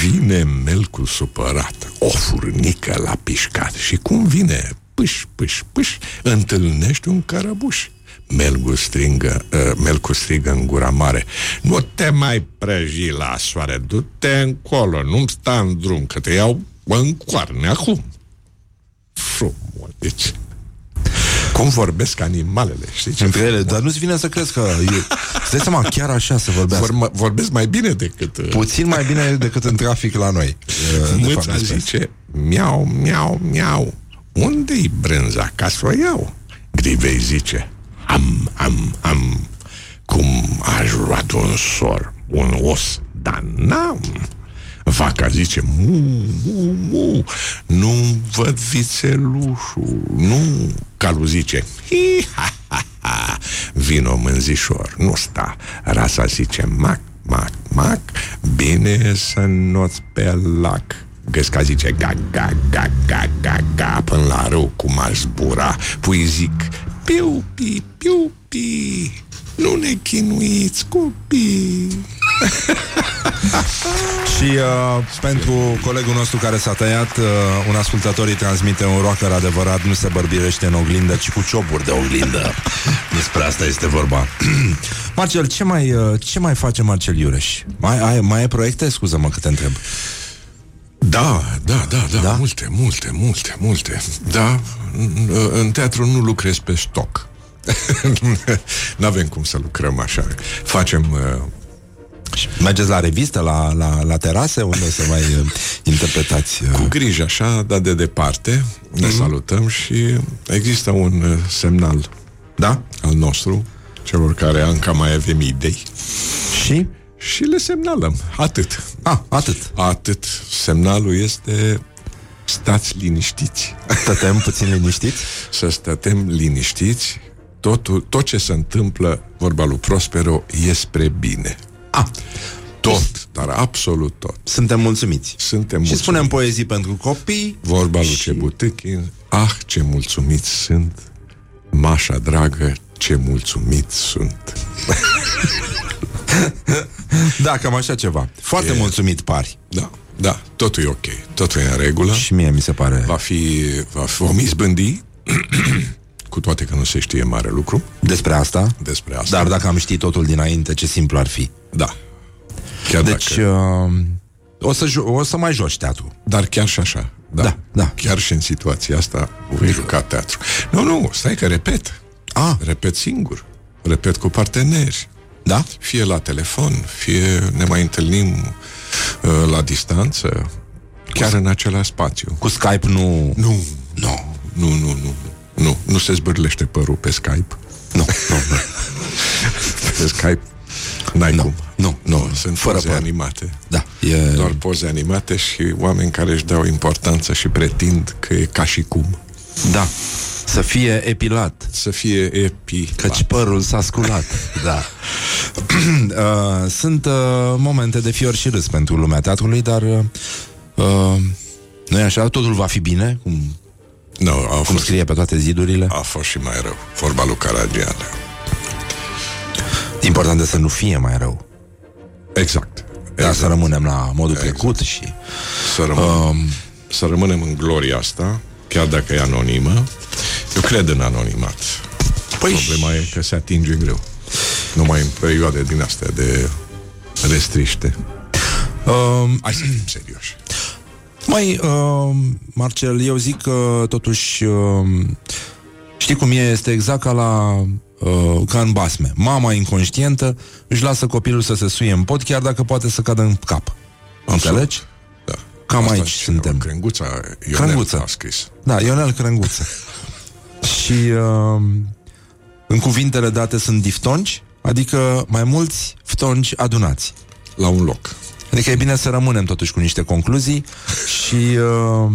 Vine melcul supărat, o furnică la pișcat și cum vine, pâș, pâș, pâș, întâlnește un cărăbuș. Melcul strigă, uh, melcul strigă în gura mare Nu te mai prăji la soare Du-te încolo, nu-mi sta în drum Că te iau în coarne acum Frumos, deci cum vorbesc animalele, știi ce? între ele Dar nu-ți vine să crezi că e, Îți dai seama, chiar așa să vorbească Vor, vorbesc mai bine decât... uh, Puțin mai bine decât în trafic la noi Uh, de fapt, Mâța despre asta. zice Miau, miau, miau Unde-i brânza ca să o iau? Grivei zice Am, am, am. Cum aș lua de un sor Un os, dar n-am. Vaca zice mu, mu, mu Nu văd vițelușul Nu Calul zice hi, ha, ha, ha. Vino mânzișor Nu sta. Rasa zice mac, mac, mac Bine să nu-ți pe lac. Găsca zice ga, ga, ga, ga, ga, ga Până la râu cum aș zbura. Pui zic piu, pi, piu, pi. Nu ne chinuiți copii. Și uh, pentru colegul nostru care s-a tăiat uh, Un ascultător îi transmite un rocker adevărat Nu se bărbirește în oglindă, ci cu ciopuri de oglindă. Despre asta este vorba. Marcel, ce mai, uh, ce mai face Marcel Iureș? Mai, ai, mai ai proiecte? Scuză-mă că te întreb Da, da, da, da, da? multe, multe, multe, multe. Da, în- în teatru nu lucrez pe stoc. nu avem cum să lucrăm așa. Facem uh, Mergeți la revistă, la, la, la terase Unde să mai uh, interpretați uh, cu grijă așa, dar de departe. Ne salutăm și există un uh, semnal Da? al nostru, celor care încă mai avem idei. Și? Și le semnalăm. Atât. Ah, atât Atât. Semnalul este stați liniștiți. Stătem puțin liniștiți să stătem liniștiți, totul, tot ce se întâmplă, vorba lui Prospero, e spre bine. Ah, Tot, dar absolut tot. suntem mulțumiți Suntem Și mulțumiți. spunem poezii pentru copii Vorba lui și- Cebutichin, ah, ce mulțumiți sunt, Mașa dragă, ce mulțumit sunt. Da, cam așa ceva Foarte E- mulțumit pari Da, da, totul e ok, totul e în regulă. Și mie mi se pare Va fi, va fi vom izbândi, cu toate că nu se știe mare lucru Despre asta despre asta. Dar dacă am ști totul dinainte, ce simplu ar fi Da. Chiar Deci dacă... uh, o, să jo- o să mai joci teatru Dar chiar și așa. Da, Da, da. Chiar și în situația asta voi juca teatru. Nu, nu, stai că repet. Ah. Repet singur. Repet cu parteneri. Da? Fie la telefon, fie ne mai întâlnim uh, la distanță, chiar în același spațiu. Cu Skype nu... Nu, Nu nu, nu, nu. Nu, nu se zbârlește părul pe Skype. Nu, nu, nu. Pe Skype n-ai Nu, cum. nu, nu, Sunt fără poze păr. animate. Da, e... Doar poze animate și oameni care își dau importanță și pretind că e ca și cum. Da, să fie epilat. Să fie epi. Căci părul s-a sculat, da. uh, sunt uh, momente de fior și râs pentru lumea teatrului, dar uh, uh, nu așa, totul va fi bine, cum, Nu, a cum fost, scrie pe toate zidurile. a fost și mai rău. Vorba lui Caragian. Important este să nu fie mai rău. Exact. Dar să rămânem la modul trecut și... Să, rămân, um, să rămânem în gloria asta, chiar dacă e anonimă. Eu cred în anonimat. Păi Problema e că se atinge greu. Numai în perioade din astea de restriște. Um, Hai să fim serioși. Mai, uh, Marcel, eu zic că totuși uh, știi cum e, este exact ca la uh, ca în basme. Mama inconștientă își lasă copilul să se suie în pot chiar dacă poate să cadă în cap. Înțelegi? Da. Cam Asta aici și suntem. Crenguța Ionel Crenguță. a scris. Da, Ionel Crânguță. și uh, în cuvintele date sunt diftongi, adică mai mulți ftongi adunați. La un loc. Adică e bine să rămânem totuși cu niște concluzii și uh,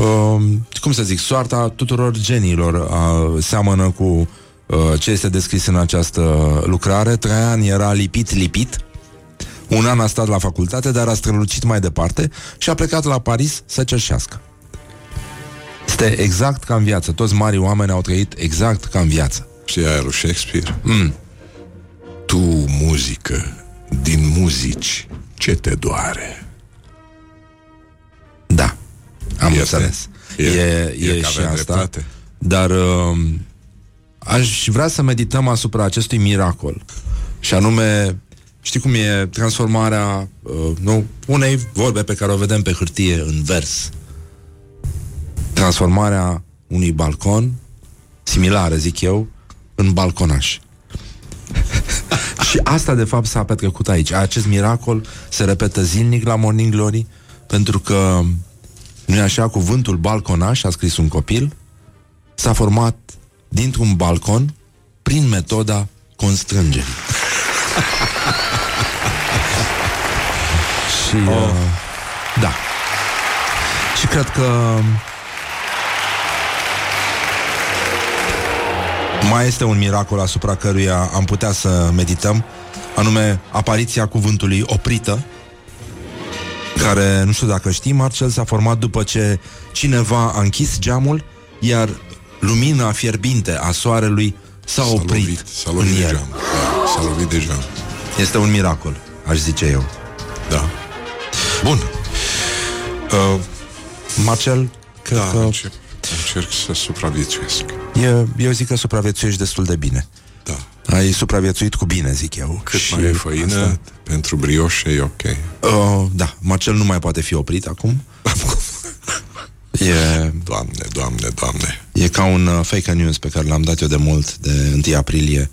uh, cum să zic, soarta tuturor geniilor uh, seamănă cu uh, ce este descris în această lucrare. Traian era lipit-lipit, un an a stat la facultate, dar a strălucit mai departe și a plecat la Paris să cerșească. Este exact ca în viață. Toți mari oameni au trăit exact ca în viață. Știi aia lui Shakespeare? Mm. Tu, muzică, din muzici, ce te doare? Da, am Este. înțeles. E- E, e, e e că și avem asta. dreptate. Dar uh, aș vrea să medităm asupra acestui miracol. Și anume, știi cum e transformarea uh, nu, unei vorbe pe care o vedem pe hârtie în vers. Transformarea unui balcon, similară, zic eu, în balconaș. și asta, de fapt, s-a petrecut aici. Acest miracol se repetă zilnic la Morning Glory, pentru că, nu e așa, cuvântul balconaș, a scris un copil, s-a format dintr-un balcon prin metoda constrângerii. Și, oh. da. Și cred că mai este un miracol asupra căruia am putea să medităm, anume apariția cuvântului oprită, care, nu știu dacă știi, Marcel, s-a format după ce cineva a închis geamul, iar lumina fierbinte a soarelui s-a oprit lovit, s-a lovit în de el. geam. Da, s-a lovit de geam. Este un miracol, aș zice eu. Da. Bun. Uh, Marcel, cred da, că încep, încerc să supraviețuiesc. e, eu zic că supraviețuiești destul de bine. Da. Ai supraviețuit cu bine, zic eu. Cât Și mai e făină, asta- pentru brioșe e ok. Uh, da, Marcel nu mai poate fi oprit acum. E, Doamne, doamne, doamne. e ca un uh, fake news pe care l-am dat eu de mult, de 1 aprilie,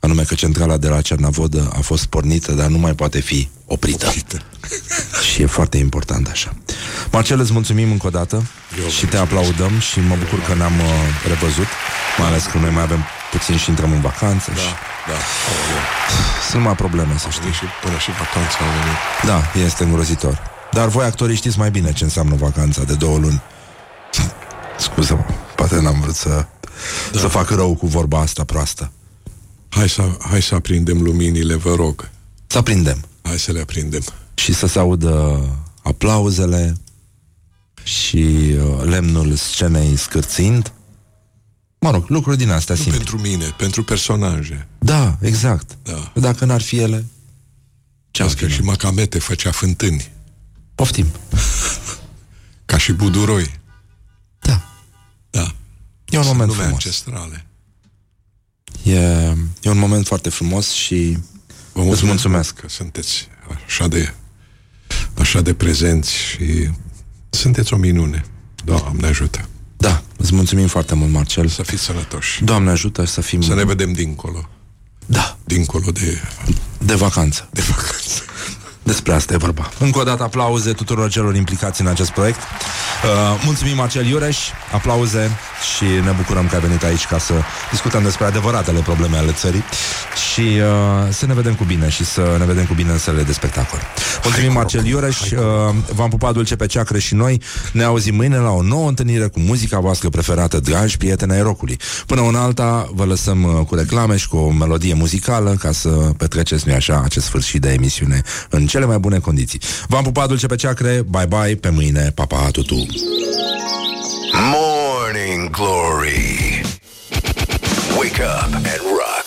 anume că centrala de la Cernavodă a fost pornită, dar nu mai poate fi oprită. Oprită. Și e foarte important așa. Marcel, îți mulțumim încă o dată Eu și te aplaudăm și mă bucur că ne-am uh, revăzut, mai ales că noi mai avem puțin și intrăm în vacanță și Da, da. sunt mai probleme, să știi. Știi, și până și vacanța au venit. Da, este îngrozitor. Dar voi, actorii, știți mai bine ce înseamnă vacanța de două luni. Scuză-mă, poate n-am vrut să, da. să fac rău cu vorba asta proastă. Hai să, hai să aprindem luminile, vă rog. Să aprindem Hai să le aprindem. și să se audă aplauzele și uh, lemnul scenei scârțind. Mă rog, lucruri din astea Nu simple. pentru mine, pentru personaje. Da, exact. Da. Dacă n-ar fi ele, ce am Că și Macamete făcea fântâni, Poftim. ca și Buduroi. Da. Da. E un Sunt moment nume frumos. ancestrale. E, e un moment foarte frumos și Vă îți mulțumesc, mulțumesc. că sunteți așa de, așa de prezenți și sunteți o minune. Doamne ajută. Da, îți mulțumim foarte mult, Marcel. Să fiți sănătoși. Doamne ajută să fim Să ne vedem dincolo. Da, Dincolo de, de vacanță. de vacanță. Despre asta e vorba. Încă o dată aplauze tuturor celor implicați în acest proiect. Uh, mulțumim Marcel Iureș, aplauze și ne bucurăm că ai venit aici ca să discutăm despre adevăratele probleme ale țării și uh, să ne vedem cu bine și să ne vedem cu bine în sălile de spectacol. Mulțumim, Marcel Iureș, uh, v-am pupat dulce pe ceacră și noi. Ne auzim mâine la o nouă întâlnire cu muzica voastră preferată, dragi prieteni ai rocului. Până una alta, vă lăsăm uh, cu reclame și cu o melodie muzicală ca să petreceți, nu așa, acest sfârșit de emisiune în cele mai bune condiții. V-am pupat dulce pe ceacre, bye-bye, pe mâine, pa, pa, tutu! Morning Glory. Wake up and rock.